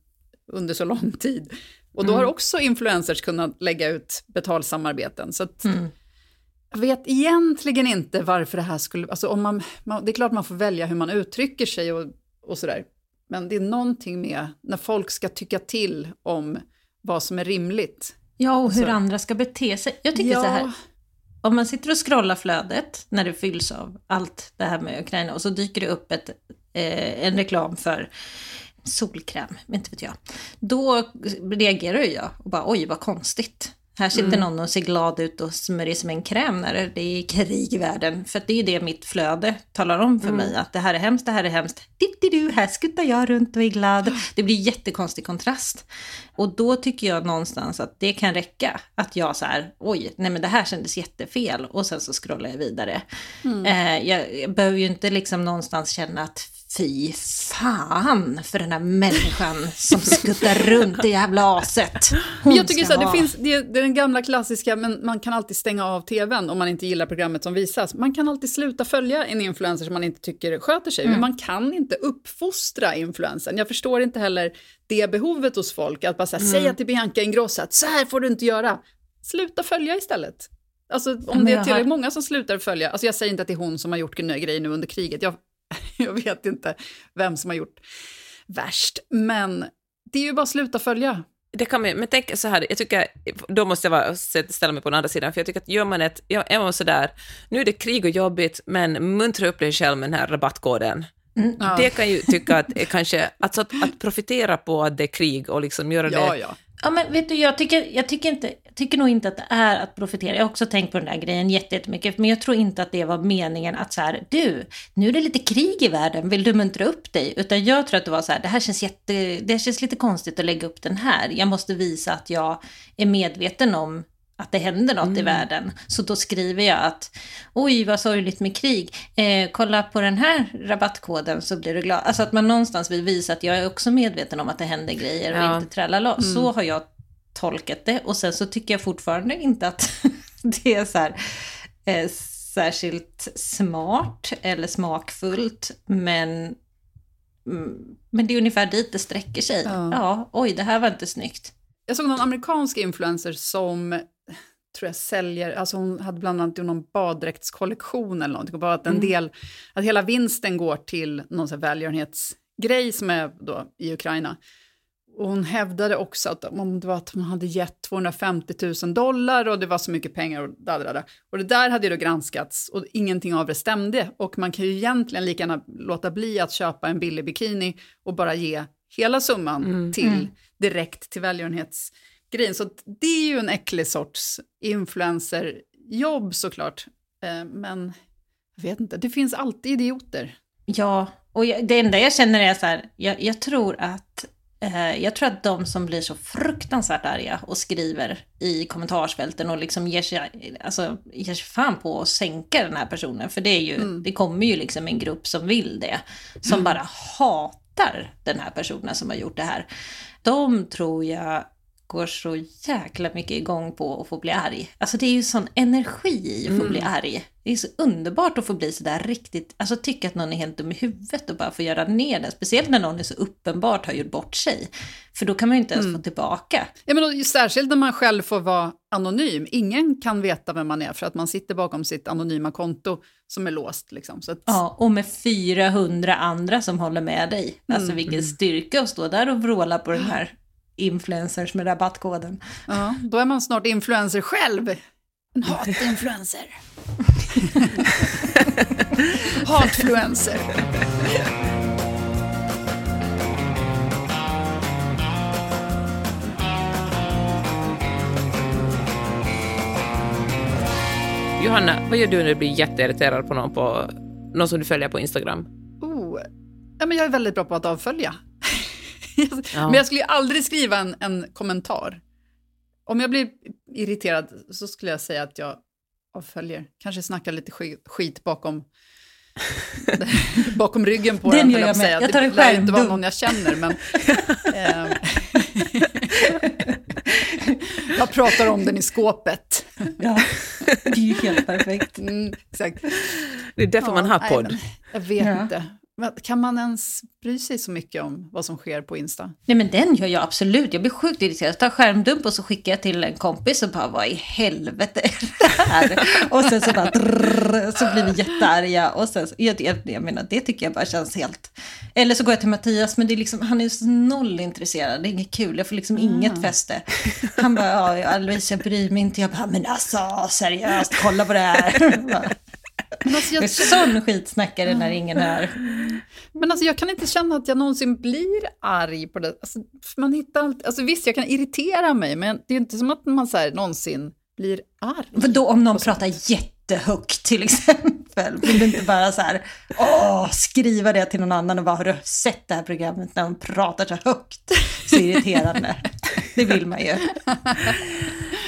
under så lång tid. Och då har också influencers kunnat lägga ut betalsamarbeten. Så att, jag vet egentligen inte varför det här skulle... Alltså om man, man, det är klart man får välja hur man uttrycker sig och, och sådär. Men det är någonting med när folk ska tycka till om vad som är rimligt. Ja, och hur Så- andra ska bete sig. Jag tycker så här, om man sitter och scrollar flödet när det fylls av allt det här med Ukraina och så dyker det upp ett, eh, en reklam för solkräm, inte vet jag. Då reagerar ju jag och bara oj vad konstigt. Här sitter någon och ser glad ut och smörjer med en kräm när det är krig i världen. För det är det mitt flöde talar om för mig. Att det här är hemskt, det här är hemskt. Du, här skuttar jag runt och är glad. Det blir jättekonstig kontrast. Och då tycker jag någonstans att det kan räcka. Att jag så här, oj, nej men det här kändes jättefel. Och sen så scrollar jag vidare. Eh, jag, jag behöver ju inte liksom någonstans känna att fy fan för den här människan som skuttar runt det jävla aset. Hon jag tycker så här, det, finns, det, är, det är den gamla klassiska, men man kan alltid stänga av tvn om man inte gillar programmet som visas. Man kan alltid sluta följa en influencer som man inte tycker sköter sig, men man kan inte uppfostra influencern. Jag förstår inte heller det behovet hos folk, att bara här, säga till Bianca Ingrosso att så här får du inte göra. Sluta följa istället. Alltså om det är tillräckligt har- många som slutar följa, alltså jag säger inte att det är hon som har gjort grejer nu under kriget, jag, jag vet inte vem som har gjort värst, men det är ju bara att sluta följa. Det kan man, ju, men tänk så här, jag tycker, då måste jag vara, ställa mig på den andra sidan, för jag tycker att gör man ett, ja, är man sådär, nu är det krig och jobbigt, men muntra upp dig själv med den här rabattkoden. Det kan ju tycka att är kanske, alltså att, att profitera på att det är krig och liksom göra Ja, det... ja. Ja, men vet du, jag tycker, jag, tycker inte, jag tycker nog inte att det är att profitera. Jag har också tänkt på den där grejen jätte- jättemycket. Men jag tror inte att det var meningen att så här, du, nu är det lite krig i världen, vill du muntra upp dig? Utan jag tror att det var så här, det här känns, jätte, det känns lite konstigt att lägga upp den här. Jag måste visa att jag är medveten om att det händer något i världen. Så då skriver jag att oj vad sorgligt med krig, eh, kolla på den här rabattkoden så blir du glad. Alltså att man någonstans vill visa att jag är också medveten om att det händer grejer och Ja. inte tralala. Så har jag tolkat det och sen så tycker jag fortfarande inte att det är så här eh, särskilt smart eller smakfullt men mm, men det är ungefär dit det sträcker sig. Ja. Ja, oj, det här var inte snyggt. Jag såg någon amerikansk influencer som tror jag säljer, alltså hon hade bland annat någon baddräktskollektion eller någonting, och bara att en del, att hela vinsten går till någon sån här välgörenhetsgrej som är då i Ukraina. Och hon hävdade också att om det var att hon hade gett 250 000 dollar och det var så mycket pengar och dadadada. Och det där hade ju då granskats och ingenting av det stämde. Och man kan ju egentligen lika gärna låta bli att köpa en billig bikini och bara ge hela summan till direkt till välgörenhetsgrejen. Så det är ju en äcklig sorts influencerjobb såklart. Eh, men jag vet inte, det finns alltid idioter. Ja, och jag, det enda jag känner är så här, jag, jag tror att eh, jag tror att de som blir så fruktansvärt arga och skriver i kommentarsfälten och liksom ger sig, alltså, ger sig fan på att sänka den här personen. För det, är ju, det kommer ju liksom en grupp som vill det. Som bara hatar den här personen som har gjort det här. De tror jag går så jäkla mycket igång på att få bli arg. Alltså det är ju sån energi i att få bli arg. Det är så underbart att få bli sådär riktigt, alltså tycka att någon är helt dum i huvudet och bara få göra ner den. Speciellt när någon är så uppenbart har gjort bort sig. För då kan man ju inte ens få tillbaka. Ja, men då, särskilt när man själv får vara anonym. Ingen kan veta vem man är för att man sitter bakom sitt anonyma konto som är låst. Liksom. Så att, Ja, och med 400 andra som håller med dig. Alltså vilken styrka att stå där och vråla på den här influencers med rabattkoden. ja, då är man snart influencer själv. En hatinfluencer. Hatfluencer. Johanna, vad gör du när du blir jätteirriterad på någon, på någon som du följer på Instagram? Oh. Ja, men jag är väldigt bra på att avfölja. Ja. Men jag skulle ju aldrig skriva en, en kommentar. Om jag blir irriterad så skulle jag säga att jag avföljer. Kanske snackar lite skit, bakom, bakom ryggen på Den den. gör jag med. säga. Jag tar det lär inte vara någon jag känner, men... ehm, jag pratar om den i skåpet. Ja, det är ju helt perfekt. Mm, exakt. Det är därför man har podd. Jag vet Ja. inte. Kan man ens bry sig så mycket om vad som sker på Insta? Nej men den gör jag absolut. Jag blir sjukt irriterad. Jag tar skärmdump och så skickar jag till en kompis och bara vad i helvete är det här? och sen så bara drrrr, så blir vi jättearga. Och sen, så- jag, jag, jag menar det tycker jag bara känns helt... Eller så går jag till Mattias men det är liksom, han är så noll intresserad. Det är inget kul. Jag får liksom inget fäste. Han bara ja Alice jag bryr mig inte. Jag bara men alltså seriöst kolla på det här. Men alltså, Jag är sån skitsnackare när ingen hör. men alltså, jag kan inte känna att jag någonsin blir arg på det. Alltså, man hittar alltid, alltså, visst, jag kan irritera mig, men det är inte som att man så här, någonsin blir arg. För då om någon pratar jättehögt till exempel, vill du inte bara så här, åh, skriva det till någon annan och bara, har du sett det här programmet när de pratar så högt? Så irriterande. Det vill man ju.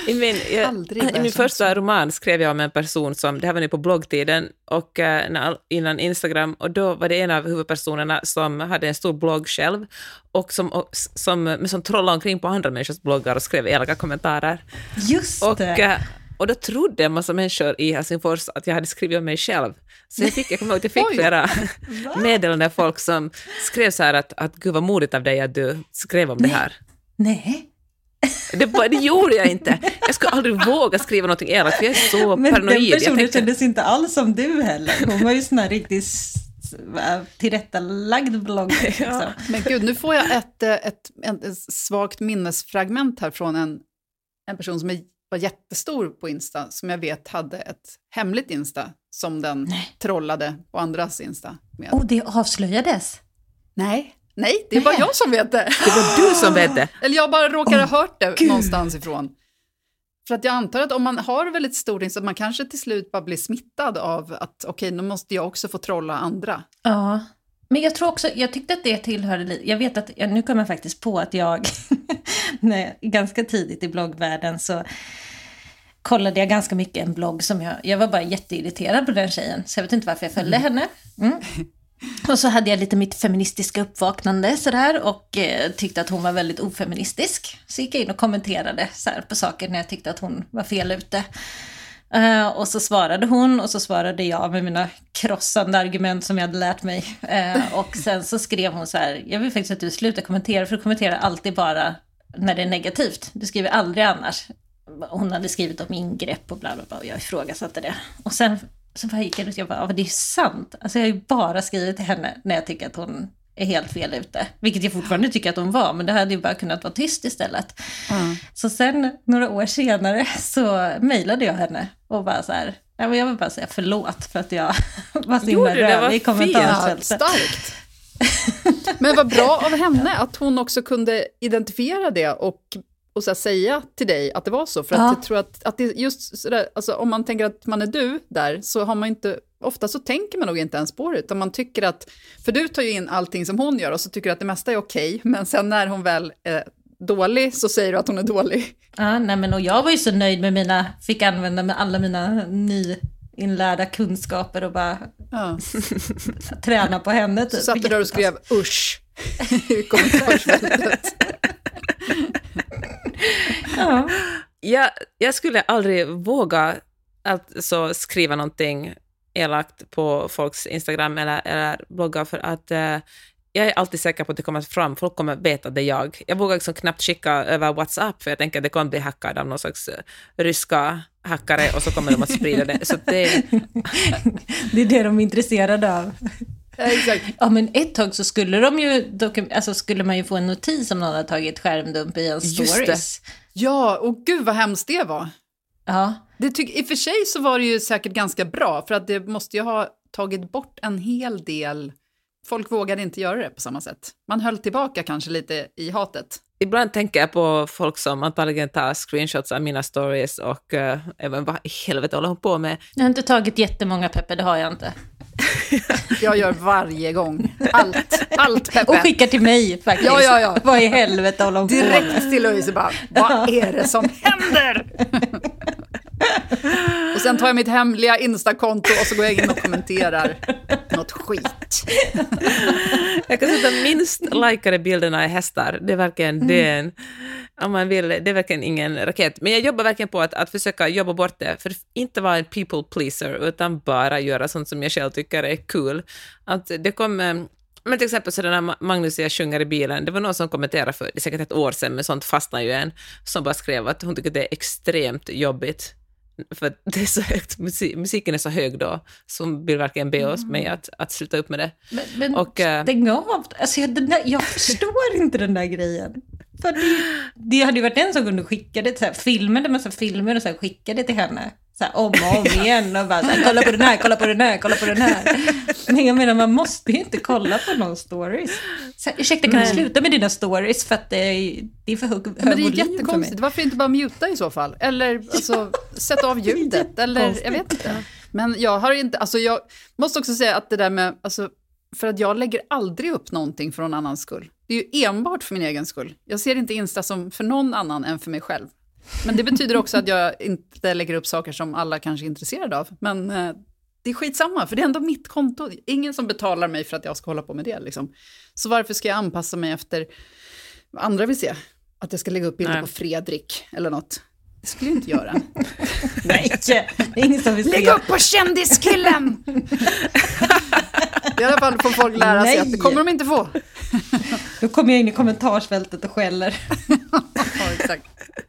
I min, jag, I min första roman skrev jag om en person som, det här var nu på bloggtiden, och, eh, innan Instagram, och då var det en av huvudpersonerna som hade en stor blogg själv, och som, och, som, som trollade omkring på andra människors bloggar och skrev elaka kommentarer. Just Och, det. eh, och då trodde en massa människor i Helsingfors att jag hade skrivit om mig själv. Så jag, fick, jag kommer ihåg att jag fick Oj. flera meddelanden av folk som skrev så här att, att gud vad modigt av dig att du skrev om det här. Nej, Det, det gjorde jag inte. Jag skulle aldrig våga skriva någonting elakt, för jag är så men paranoid. den Jag personen tänkte, kändes inte alls som du heller. Hon var ju sån här riktigt tillrättalagd blogg. Liksom. Men gud, nu får jag ett, eh, ett, ett, ett svagt minnesfragment här från en, en person som är var jättestor på Insta, som jag vet hade ett hemligt Insta som den trollade på andras Insta med. Och det avslöjades. Nej, nej, det är bara jag som vet det. Det var du som vet det. Eller jag bara råkar ha hört det någonstans ifrån. För att jag antar att om man har väldigt stort Insta, man kanske till slut bara blir smittad av att okej, nu måste jag också få trolla andra. Ja. Men jag tror också, jag tyckte att det tillhörde lite, jag vet att, ja, nu kommer jag faktiskt på att jag, när, ganska tidigt i bloggvärlden så kollade jag ganska mycket en blogg som jag, jag var bara jätteirriterad på den tjejen, så jag vet inte varför jag följde henne. Mm. Och så hade jag lite mitt feministiska uppvaknande sådär och eh, tyckte att hon var väldigt ofeministisk. Så gick jag in och kommenterade så på saker när jag tyckte att hon var fel ute. Eh, och så svarade hon och så svarade jag med mina krossande argument som jag hade lärt mig. Eh, och sen så skrev hon så här, jag vill faktiskt att du slutar kommentera, för du kommenterar alltid bara när det är negativt. Du skriver aldrig annars. Hon hade skrivit om ingrepp och bla bla bla och jag ifrågasatte det. Och sen så bara gick jag ut och jag bara, ja, det är sant. Alltså jag har ju bara skrivit till henne när jag tycker att hon är helt fel ute. Vilket jag fortfarande tycker att hon var, men det hade ju bara kunnat vara tyst istället. Mm. Så sen, några år senare, så mejlade jag henne och bara så här, ja, men jag vill bara säga förlåt för att jag var så himla rövig i kommentarsfältet. Starkt. Men vad bra av henne att hon också kunde identifiera det och, och så säga till dig att det var så. För att Ja. jag tror att, att det just sådär, alltså om man tänker att man är du där, så har man inte, ofta så tänker man nog inte ens på det, utan man tycker att, för du tar ju in allting som hon gör och så tycker du att det mesta är okej, men sen när hon väl är dålig så säger du att hon är dålig. Ja, nej men och jag var ju så nöjd med mina, fick använda med alla mina nyinlärda kunskaper och bara Ja. träna på henne. Så Typ. satt du där och skrev usch i kommentarsfältet. Ja. Jag, jag skulle aldrig våga alltså, skriva någonting elakt på folks Instagram eller, eller bloggar för att eh, jag är alltid säker på att det kommer fram, folk kommer veta att det är jag. Jag vågar liksom knappt skicka över WhatsApp för jag tänker att det kommer bli hackad av någon slags eh, ryska hackare och så kommer de att sprida det. Så det Det är det de är intresserade av. Ja, exakt. Ja, men ett tag så skulle de ju, alltså skulle man ju få en notis om någon har tagit skärmdump i en stories. Ja, och gud vad hemskt det var. Ja, Det tyck, I och för sig så var det ju säkert ganska bra, för att det måste ju ha tagit bort en hel del... Folk vågade inte göra det på samma sätt. Man höll tillbaka kanske lite i hatet. Ibland tänker jag på folk som antagligen tar screenshots av mina stories och uh, även vad i helvete håller hon på med? jag har inte tagit jättemånga Peppe, det har jag inte. Jag gör varje gång. Allt, allt Peppe. Och skickar till mig faktiskt. Ja, ja, ja. Vad i helvete håller hon på? Direkt till Louise bara, vad är det som händer? och sen tar jag mitt hemliga Insta-konto och så går jag in och kommenterar något skit. Jag kan sätta minst likade bilderna är hästar. Det är verkligen det. Om man vill, det är verkligen ingen raket. Men jag jobbar verkligen på att, att försöka jobba bort det, för inte vara en people pleaser, utan bara göra sånt som jag själv tycker är kul. Att det kommer... Eh, men till exempel så den här Magnus och jag sjunger i bilen, det var någon som kommenterade för det är säkert ett år sedan, men sånt fastnar ju en. som bara skrev att hon tycker det är extremt jobbigt för det är så högt, musik, musiken är så hög då, som vill verkligen be oss mig att, att sluta upp med det. Men, men Och, eh, stäng av. Alltså, jag, där, jag förstår inte den där grejen. För det, det hade ju varit en sak om du skickade så här, filmade massa filmer och så här, skickade till henne. Så här, om och om igen och bara så här, kolla på den här, kolla på den här, kolla på den här. Men jag menar man måste ju inte kolla på någon stories. Så här, ursäkta kan du Nej. sluta med dina stories för att det är, det är för hög, hög Men det är volym för mig. jättekonstigt, varför inte bara muta i så fall? Eller alltså, sätta av ljudet, eller jag vet inte. Men jag har inte, alltså jag måste också säga att det där med, alltså, för att jag lägger aldrig upp någonting för någon annans skull. Det är ju enbart för min egen skull. Jag ser inte Insta som för någon annan än för mig själv. Men det betyder också att jag inte lägger upp saker som alla kanske är intresserade av. Men eh, det är skitsamma, för det är ändå mitt konto. Ingen som betalar mig för att jag ska hålla på med det. Liksom. Så varför ska jag anpassa mig efter vad andra vill se? Att jag ska lägga upp bilder Nej. på Fredrik eller något. Det skulle jag inte göra. Nej, ingen som vill se. Lägg upp på kändiskillen! I alla fall får folk lära sig att det Nej. kommer de inte få. Då kommer jag in i kommentarsfältet och skäller. Ja, exakt.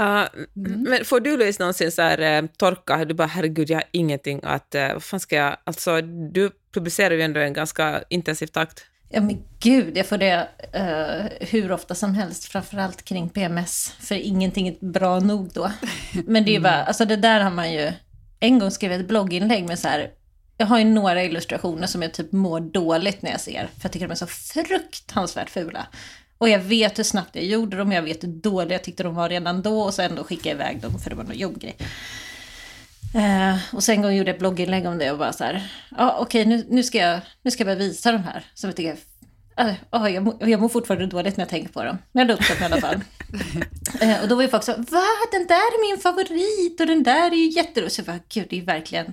Ja, Men får du Louise någonsin så här, eh, torka, du bara herregud, jag har ingenting att, eh, vad fan ska jag, alltså du publicerar ju ändå en ganska intensiv takt. Ja men gud, jag får det uh, hur ofta som helst, framförallt kring PMS. För ingenting är bra nog då. Men det är ju bara, alltså det där har man ju... En gång skrev jag ett blogginlägg med så här, jag har ju några illustrationer som jag typ mår dåligt när jag ser. För jag tycker de är så fruktansvärt fula. Och jag vet hur snabbt jag gjorde dem, jag vet hur dåliga jag tyckte de var redan då och så ändå skickade jag iväg dem för det var någon jobbgrej. Uh, och sen en gång gjorde jag ett blogginlägg om det och bara så här, ja okej okay, nu, nu, ska jag, nu ska jag börja visa de här. Som jag tycker, uh, uh, jag, mår, jag mår fortfarande dåligt när jag tänker på dem. Men jag la upp dem i alla fall. uh, och då var ju folk så, va den där är min favorit och den där är ju jätterolig. Så jag bara, gud det är verkligen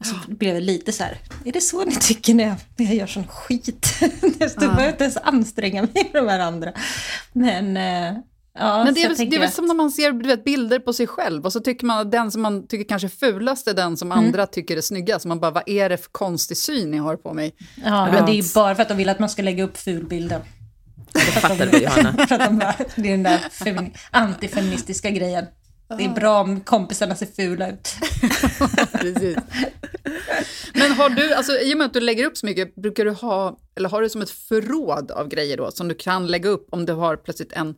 och så blev jag lite så här, är det så ni tycker när jag, när jag gör sån skit? jag behöver ja. inte ens anstränga mig med de här andra. Men, eh, ja, Men det är, väl, det är väl som när man ser vet, bilder på sig själv och så tycker man att den som man tycker kanske är fulast är den som mm. andra tycker är snyggast. Man bara, vad är det för konstig syn ni har på mig? Ja, men det är ju bara för att de vill att man ska lägga upp fulbilden. Det fattar du Johanna. för att de bara, det är den där antifeministiska grejen. Det är bra om kompisarna ser fula ut. Precis. Men har du, alltså, i och med att du lägger upp så mycket, brukar du ha, eller har du som ett förråd av grejer då, som du kan lägga upp om du har plötsligt en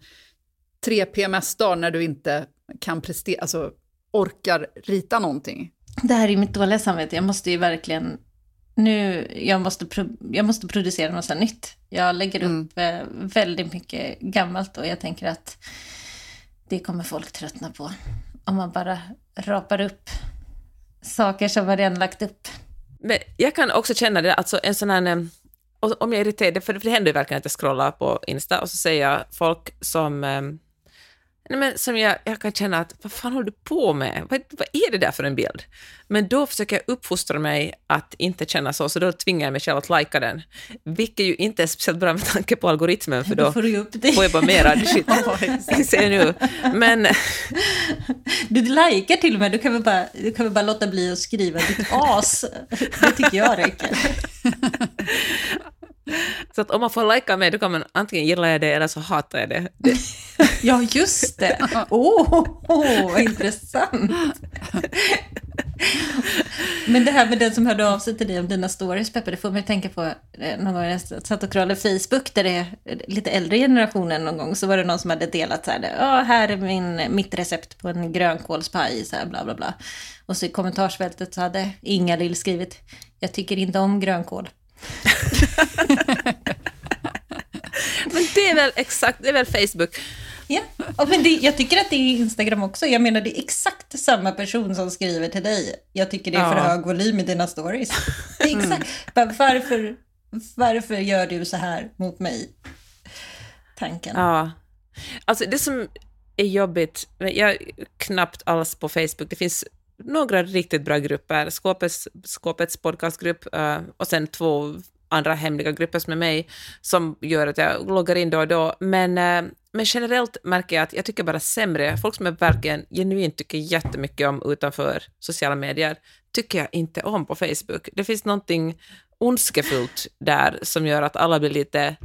tre PMS-dag när du inte kan prestera, alltså orkar rita någonting? Det här är mitt dåliga samvete, jag måste ju verkligen nu, jag måste, jag måste producera massa nytt. Jag lägger upp mm. väldigt mycket gammalt och jag tänker att det kommer folk tröttna på. Om man bara rapar upp saker som man redan lagt upp. Men jag kan också känna det, alltså en sån här, ehm, om jag är irriterad, för det händer ju verkligen att jag scrollar på Insta och så ser jag folk som eh, Nej, men som jag, jag kan känna att, vad fan håller du på med? Vad, vad är det där för en bild? Men då försöker jag uppfostra mig att inte känna så, så då tvingar jag mig själv att lajka den. Vilket ju inte är speciellt bra med tanke på algoritmen, för då, då får, du upp det. får jag bara mera shit. ser nu. Men... Du likar till och med, du kan, väl bara, du kan väl bara låta bli att skriva ditt as. Det tycker jag räcker. Så att om man får lajka mig, då kan man antingen gilla jag det eller så hatar jag det. det. ja, just det. Åh, oh, oh, intressant. Men det här med den som hörde av sig till dig om dina stories, Peppe, det får mig att tänka på eh, någon gång jag satt och scrollade Facebook, där det är lite äldre generationen någon gång, så var det någon som hade delat så här, ja, här är min, mitt recept på en grönkålspaj, så här, bla bla bla. Och så i kommentarsfältet så hade Inga-Lill skrivit, jag tycker inte om grönkål. men det är väl exakt, det är väl Facebook. Ja, men det, jag tycker att det är Instagram också. Jag menar, det är exakt samma person som skriver till dig. Jag tycker det är för ja. hög volym i dina stories. Det är exakt. Mm. Varför, varför gör du så här mot mig? Tanken. Ja. Alltså det som är jobbigt, jag är knappt alls på Facebook. Det finns några riktigt bra grupper, Skåpets, Skåpets podcastgrupp eh, och sen två andra hemliga grupper som är mig, som gör att jag loggar in då och då. Men, eh, men generellt märker jag att jag tycker bara sämre, folk som jag verkligen genuint tycker jättemycket om utanför sociala medier, tycker jag inte om på Facebook. Det finns någonting ondskefullt där som gör att alla blir lite,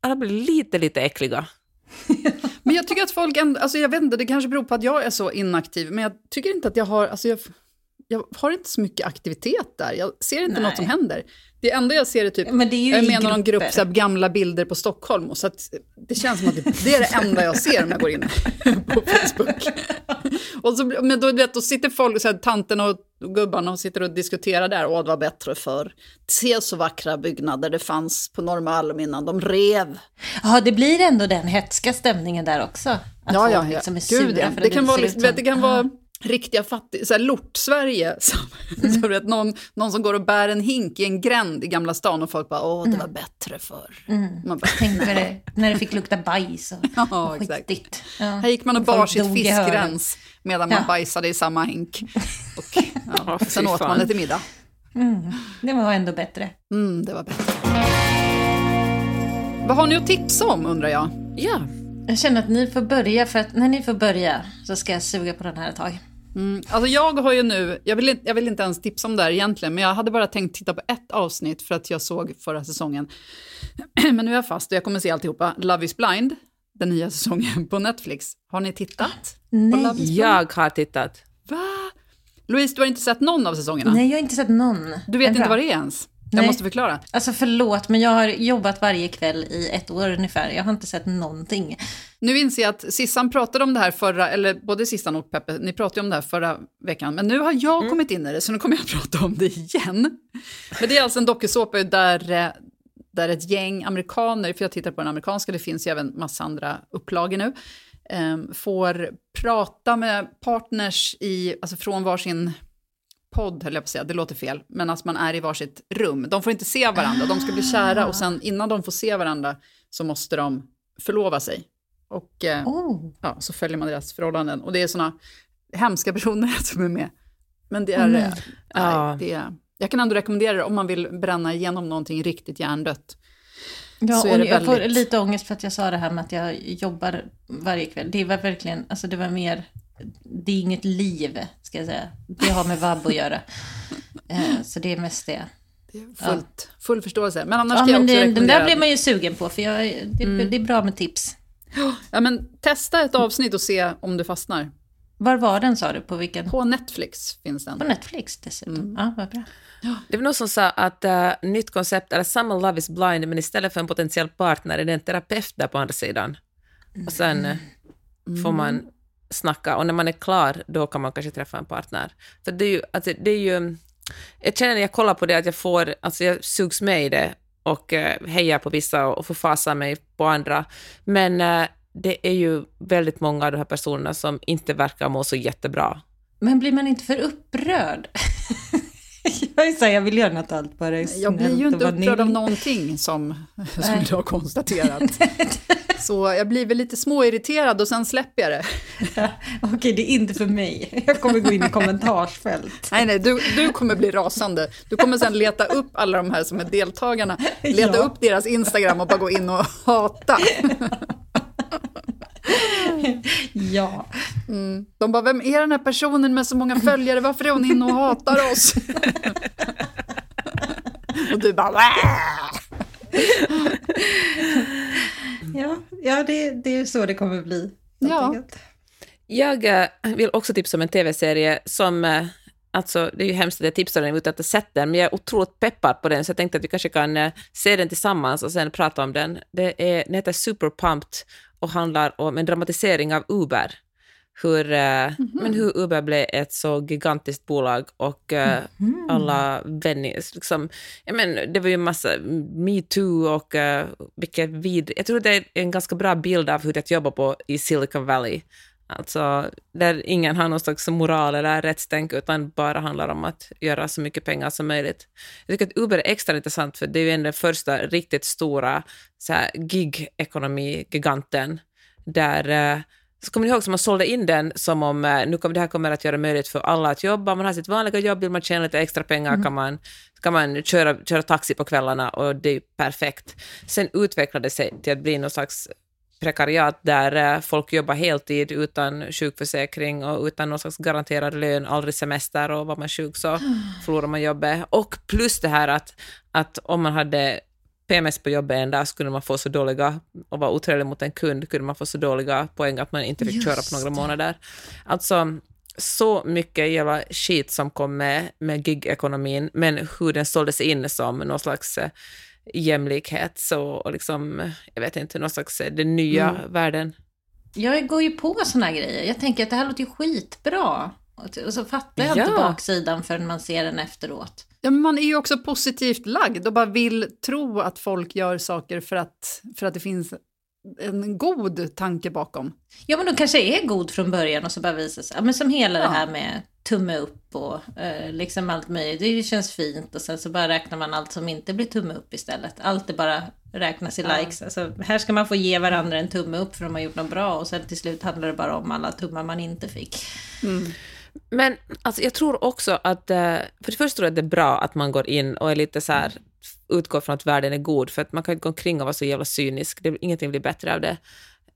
alla blir lite, lite äckliga. Men jag tycker att folk ändå, alltså jag vet inte, det kanske beror på att jag är så inaktiv, men jag tycker inte att jag har, alltså jag, jag har inte så mycket aktivitet där. Jag ser inte Nej. något som händer. Det enda jag ser är typ, men det är ju jag menar någon grupp så här, gamla bilder på Stockholm. Och så att det känns som att det, det, är det enda jag ser om jag går in på Facebook. och så, men då, vet, då sitter folk, så här, tanten och gubbarna och sitter och diskuterar där. Åh, det var bättre för Se så vackra byggnader det fanns på Norrmalm innan de rev. Ja, det blir ändå den hetska stämningen där också. Att ja, ja, ja. Liksom är Gud, ja. För det, det kan vara, liksom, det kan vara riktiga fattiga, såhär lort-Sverige. Som, mm. så vet, någon, någon som går och bär en hink i en gränd i Gamla stan och folk bara åh det var mm. bättre förr. Mm. Man bara, Tänk när det, när det fick lukta bajs och, ja, och skitigt. Ja. Här gick man och bar sitt fiskrens medan man ja. bajsade i samma hink. Och, ja, sen åt man det till middag. Mm. Det var ändå bättre. Mm, det var bättre. Vad har ni att tipsa om undrar jag? Ja, jag känner att ni får börja, för att när ni får börja så ska jag suga på den här ett tag. Mm. Alltså jag har ju nu, jag vill, jag vill inte ens tipsa om det här egentligen, men jag hade bara tänkt titta på ett avsnitt för att jag såg förra säsongen. men nu är jag fast och jag kommer se alltihopa. Love is blind, den nya säsongen på Netflix. Har ni tittat? Nej. Jag har tittat. Va? Louise, du har inte sett någon av säsongerna? Nej, jag har inte sett någon. Du vet inte vad det är ens? Jag Nej. måste förklara. Alltså förlåt, men jag har jobbat varje kväll i ett år ungefär. Jag har inte sett någonting. Nu inser jag att Sissan pratade om det här förra, eller både Sissan och Peppe, ni pratade om det här förra veckan, men nu har jag kommit in i det, så nu kommer jag att prata om det igen. Men det är alltså en dokusåpa där, eh, där ett gäng amerikaner, för jag tittar på den amerikanska, det finns ju även massa andra upplagor nu, eh, får prata med partners i, alltså från varsin podd, höll jag på att säga, det låter fel, men alltså man är i varsitt rum. De får inte se varandra, de ska bli kära och sen innan de får se varandra så måste de förlova sig. Och eh, Oh. ja, så följer man deras förhållanden. Och det är såna hemska personer som är med. Men det är... Mm. eh, Ja. det är jag kan ändå rekommendera det om man vill bränna igenom någonting riktigt hjärndött. Ja, och det jag får väldigt- lite ångest för att jag sa det här med att jag jobbar varje kväll. Det var verkligen, alltså det var mer, det är inget liv, ska jag säga. Det har med vab att göra. Eh, Så det är mest det. Det är fullt, Full förståelse. Men annars Ja, kan jag också det, den rekommendera... där blir man ju sugen på, för jag, det, Mm. det är bra med tips. ja, men testa ett avsnitt och se om du fastnar. Var var den sa du? På vilken? På Netflix finns den. På Netflix dessutom. Ja, vad bra. Det var någon som sa att uh, nytt koncept är samma Love is blind, men istället för en potentiell partner är det en terapeut där på andra sidan. Och sen eh, får man snacka, och när man är klar, då kan man kanske träffa en partner. För det är ju, alltså, det är ju jag känner när jag kollar på det att jag får, alltså jag sugs med i det och eh, hejar på vissa och förfasar mig på andra. Men eh, det är ju väldigt många av de här personerna som inte verkar må så jättebra. Men blir man inte för upprörd? jag är så här, jag vill göra något allt bara är Jag blir ju inte upprörd av någonting som, som du har konstaterat. Så jag blir väl lite småirriterad och sen släpper jag det. Okej, det är inte för mig. Jag kommer gå in i kommentarsfält. Nej, nej, du, du kommer bli rasande. Du kommer sen leta upp alla de här som är deltagarna, leta Ja. upp deras Instagram och bara gå in och hata. Ja. De bara, vem är den här personen med så många följare? Varför är hon inne och hatar oss? och du bara! Ja, ja det, det är så det kommer bli. Ja. enkelt. Jag vill också tipsa om en tv-serie som, eh, alltså det är ju hemskt att jag tipsar den utan att ha sett den, men jag är otroligt peppad på den, så jag tänkte att vi kanske kan eh, se den tillsammans och sen prata om den. Det är, den heter Super Pumped och handlar om en dramatisering av Uber. Hur, eh, men hur Uber blev ett så gigantiskt bolag och eh, alla vänner, liksom, men, det var ju en massa metoo och uh, vilket vid... Jag tror det är en ganska bra bild av hur det är att jobba på i Silicon Valley. Alltså, där ingen har någon slags moral eller rättstänk, utan bara handlar om att göra så mycket pengar som möjligt. Jag tycker att Uber är extra intressant, för det är ju en den första riktigt stora gig-ekonomi-giganten, där eh, så kommer ni ihåg som man sålde in den som om eh, nu kommer det här kommer att göra möjligt för alla att jobba, man har sitt vanliga jobb, vill man tjäna lite extra pengar kan man, kan man köra, köra taxi på kvällarna och det är ju perfekt. Sen utvecklade det sig till att bli någon slags prekariat där eh, folk jobbar heltid utan sjukförsäkring och utan någon slags garanterad lön, aldrig semester och var man sjuk så förlorar man jobbet. Och plus det här att, att om man hade PMS på jobbet en dag skulle man få så dåliga, och vara otrevlig mot en kund, kunde man få så dåliga poäng att man inte fick köra på några månader. Alltså, så mycket jävla skit som kom med, med gig-ekonomin, men hur den såldes in som någon slags eh, jämlikhet, så och liksom, jag vet inte, någon slags eh, den nya världen. Jag går ju på såna här grejer. Jag tänker att det här låter ju skitbra. Och så fattar jag inte Ja. baksidan förrän man ser den efteråt. Ja, men man är ju också positivt lagd och bara vill tro att folk gör saker för att, för att det finns en god tanke bakom. Ja, men de kanske är god från början och så bara visar sig. Ja, men som hela Ja. det här med tumme upp och eh, liksom allt möjligt. Det känns fint och sen så bara räknar man allt som inte blir tumme upp istället. Allt är bara räknas i likes. Alltså, här ska man få ge varandra en tumme upp för de har gjort något bra och sen till slut handlar det bara om alla tummar man inte fick. Men alltså, jag tror också att, eh, för det första tror jag att det är bra att man går in och är lite så här, utgår från att världen är god, för att man kan inte gå omkring och vara så jävla cynisk, det, ingenting blir bättre av det.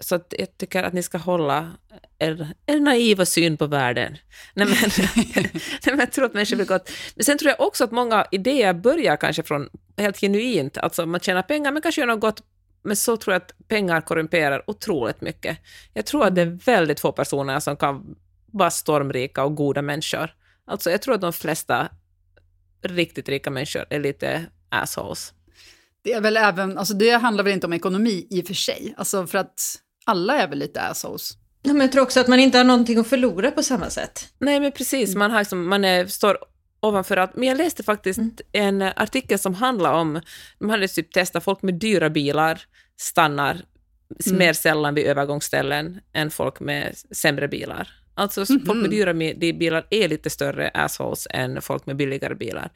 Så att jag tycker att ni ska hålla er, er naiva syn på världen. Nej, men, nej, men jag tror att människor blir gott. Men sen tror jag också att många idéer börjar kanske från helt genuint, alltså man tjänar pengar men kanske gör något gott men så tror jag att pengar korrumperar otroligt mycket. Jag tror att det är väldigt få personer som kan vara stormrika och goda människor. Alltså jag tror att de flesta riktigt rika människor är lite assholes. Det, är väl även, alltså det handlar väl inte om ekonomi i och för sig, alltså för att alla är väl lite assholes. Ja, men jag tror också att man inte har någonting att förlora på samma sätt. Nej, men precis. Man, har liksom, man är, står ovanför allt. Men jag läste faktiskt Mm. en artikel som handlar om, de hade typ testat folk med dyra bilar stannar Mm. mer sällan vid övergångsställen än folk med sämre bilar. Alltså folk Mhm. med dyra mi- de bilar är lite större assholes än folk med billigare bilar.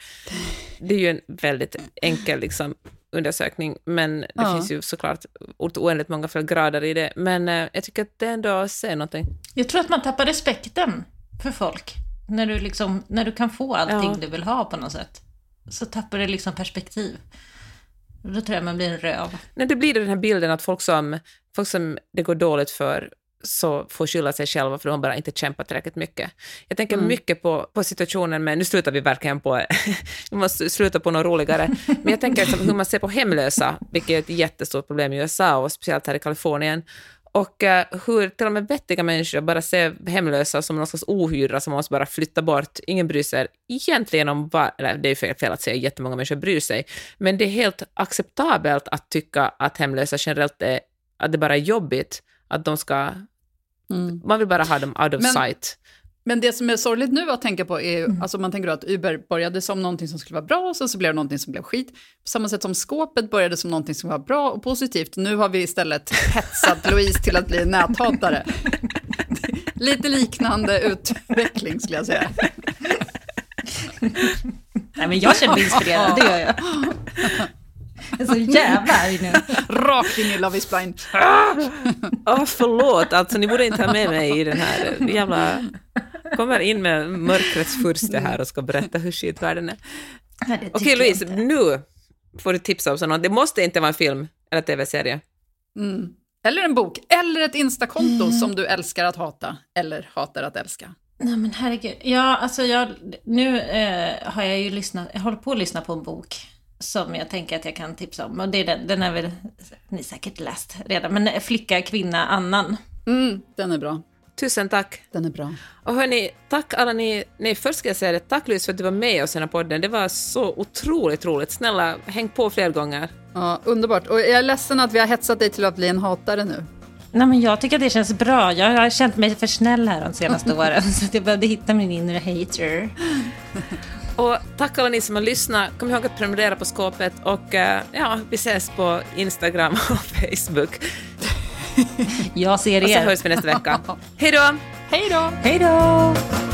Det är ju en väldigt enkel liksom, undersökning, men det Ja. finns ju såklart oändligt många fler grader i det. Men eh, jag tycker att det ändå säger någonting. Jag tror att man tappar respekten för folk. När du, liksom, när du kan få allting Ja. du vill ha på något sätt. Så tappar det liksom perspektiv. Då tror jag man blir en röv. Nej, det blir den här bilden att folk som, folk som det går dåligt för så får skylla sig själva för de bara inte kämpat tillräckligt mycket. Jag tänker mycket på, på situationen med, nu slutar vi verkligen på, vi måste sluta på något roligare, men jag tänker liksom hur man ser på hemlösa, vilket är ett jättestort problem i USA och speciellt här i Kalifornien. Och eh, hur till och med vettiga människor bara ser hemlösa som någon slags ohyra som man måste bara flytta bort. Ingen bryr sig egentligen om vad, eller det är fel, fel att säga jättemånga människor bryr sig, men det är helt acceptabelt att tycka att hemlösa generellt är, att det bara är jobbigt, att de ska, man vill bara ha dem out of Men- sight. Men det som är sorgligt nu att tänka på är ju, alltså man tänker då att Uber började som någonting som skulle vara bra och sen så blev det någonting som blev skit. På samma sätt som skåpet började som någonting som var bra och positivt. Nu har vi istället hetsat Louise till att bli näthatare. Lite liknande utveckling skulle jag säga. Nej men jag känner mig inspirerad, det gör jag. Jag är så jävla arg nu. Rakt in i Love is blind. Åh, förlåt, alltså ni borde inte ha med mig i den här jävla... Kommer in med mörkrets furste här och ska berätta hur skit världen är. Okej jag Louise, nu får du tipsa om sånt. Det måste inte vara en film eller tv-serie. Eller en bok, eller ett Instakonto som du älskar att hata, eller hatar att älska. Nej men herregud. Ja, alltså jag, nu eh, har jag ju lyssnat, jag håller på att lyssna på en bok som jag tänker att jag kan tipsa om. Och det är den, den är väl ni säkert läst redan, men Flicka, kvinna, annan. Mm, den är bra. Tusen tack. Den är bra. Och hörni, tack alla ni... Nej, först ska jag säga det. Tack Louise för att du var med oss i den här podden. Det var så otroligt roligt. Snälla, häng på fler gånger. Ja, underbart. Och jag är ledsen att vi har hetsat dig till att bli en hatare nu. Nej men jag tycker att det känns bra. Jag har känt mig för snäll här de senaste åren. Så att jag behövde hitta min inre hater. Och tack alla ni som har lyssnat. Kom ihåg att prenumerera på skåpet och eh, ja, vi ses på Instagram och Facebook. Jag ser Och så er. hörs vi nästa vecka. Hej då! Hej då! Hej då!